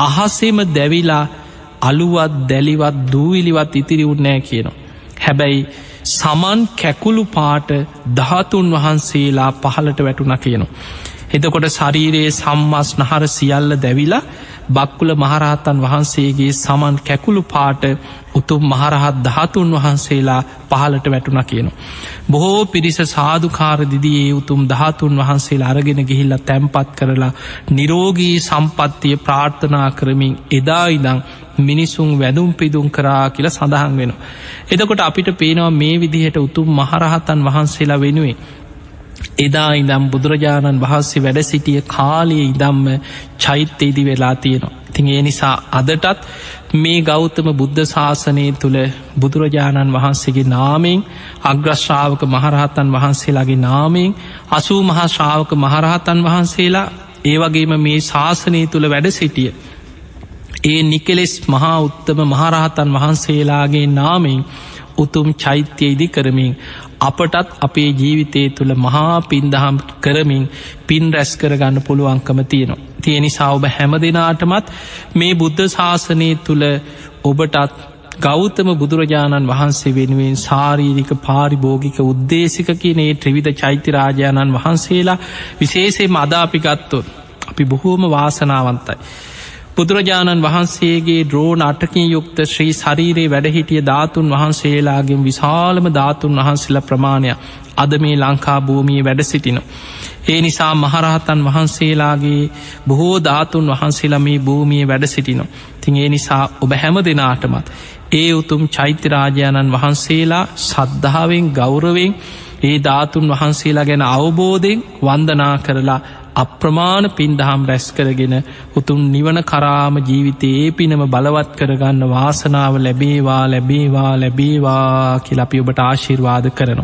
Speaker 1: අහසේම දැවිලා අලුවත් දැලිවත් දූවිලිවත් ඉතිරි උන්නෑ කියනවා. හැබැයි සමන් කැකුළු පාට ධාතුන් වහන්සේලා පහලට වැටුණ කියනවා. එතකොට ශරීරයේ සම්මස් නහර සියල්ල දැවිලා බක්කුල මහරහත්තන් වහන්සේගේ සමන් කැකුළු පාට උතුම් මහරහත් දහතුන් වහන්සේලා පහලට වැටුණ කියන. බොහෝ පිරිස සාධකාර දිදියේ උතුම් දහතුන් වහන්සේලා අරගෙන ගිහිල්ල තැම්පත් කරලා නිරෝගී සම්පත්තිය ප්‍රාර්ථනා කරමින් එදා ඉදං මිනිසුන් වැදුම් පිදුම් කරා කියල සඳහන් වෙන. එදකොට අපිට පේනවා මේ විදිහට උතුම් මහරහතන් වහන්සේලා වෙනුවේ. එදා ඉදම් බුදුරජාණන් වහන්සේ වැඩ සිටිය කාලයේ ඉදම්ම චෛත්‍යයේදි වෙලා තියෙනවා. ඉතින් ඒ නිසා අදටත් මේ ගෞතම බුද්ධ ශාසනය තුළ බුදුරජාණන් වහන්සේගේ නාමෙන් අග්‍රශ්‍රාවක මහරහතන් වහන්සේලාගේ නාමෙන් අසූ මහා ශ්‍රාවක මහරහතන් වහන්සේලා ඒවගේම මේ ශාසනය තුළ වැඩ සිටිය. ඒ නිකෙලෙස් මහා උත්තම මහරහතන් වහන්සේලාගේ නාමෙන් උතුම් චෛත්‍ය ඉදි කරමින් අපටත් අපේ ජීවිතය තුළ මහා පින්දහම් කරමින් පින් රැස් කරගන්න පුළුවන්කම තියෙනවා. තියෙන නිසා ඔබ හැම දෙනාටමත් මේ බුද්ධ ශාසනය තුළ ඔබටත් ගෞතම බුදුරජාණන් වහන්සේ වෙනුවෙන් සාරීරික පාරිභෝගික උද්දේශක කියනේ ත්‍රවිධ චෛත්‍යරාජාණන් වහන්සේලා විශේෂය මදාපිගත්තොත් අපි බොහෝම වාසනාවන්තයි. බුදුරජාණන් වහන්සේගේ ද්‍රෝණ අටකින් යුක්ත ශ්‍රී ශරීරයේ වැඩහිටිය ධාතුන් වහන්සේලාගෙන් විශාලම ධාතුන් වහන්සේල ප්‍රමාණයක් අද මේ ලංකා භූමිය වැඩ සිටින. ඒ නිසා මහරහතන් වහන්සේලාගේ බොහෝ ධාතුන් වහන්සේලා මේ භූමිය වැඩ සිටිනවා. තින් ඒ නිසා ඔබ හැම දෙනාටමත් ඒ උතුම් චෛත්‍යරාජාණන් වහන්සේලා සද්ධාවෙන් ගෞරවෙන් ඒ ධාතුන් වහන්සේලා ගැන අවබෝධයෙන් වන්දනා කරලා අප්‍රමාණ පින්දහම් රැස් කරගෙන උතුම් නිවන කරාම ජීවිතයේ පිනම බලවත් කරගන්න වාසනාව ලැබේවා ලැබේවා ලැබේවා කියලපි ඔබට ආශිර්වාද කරනවා.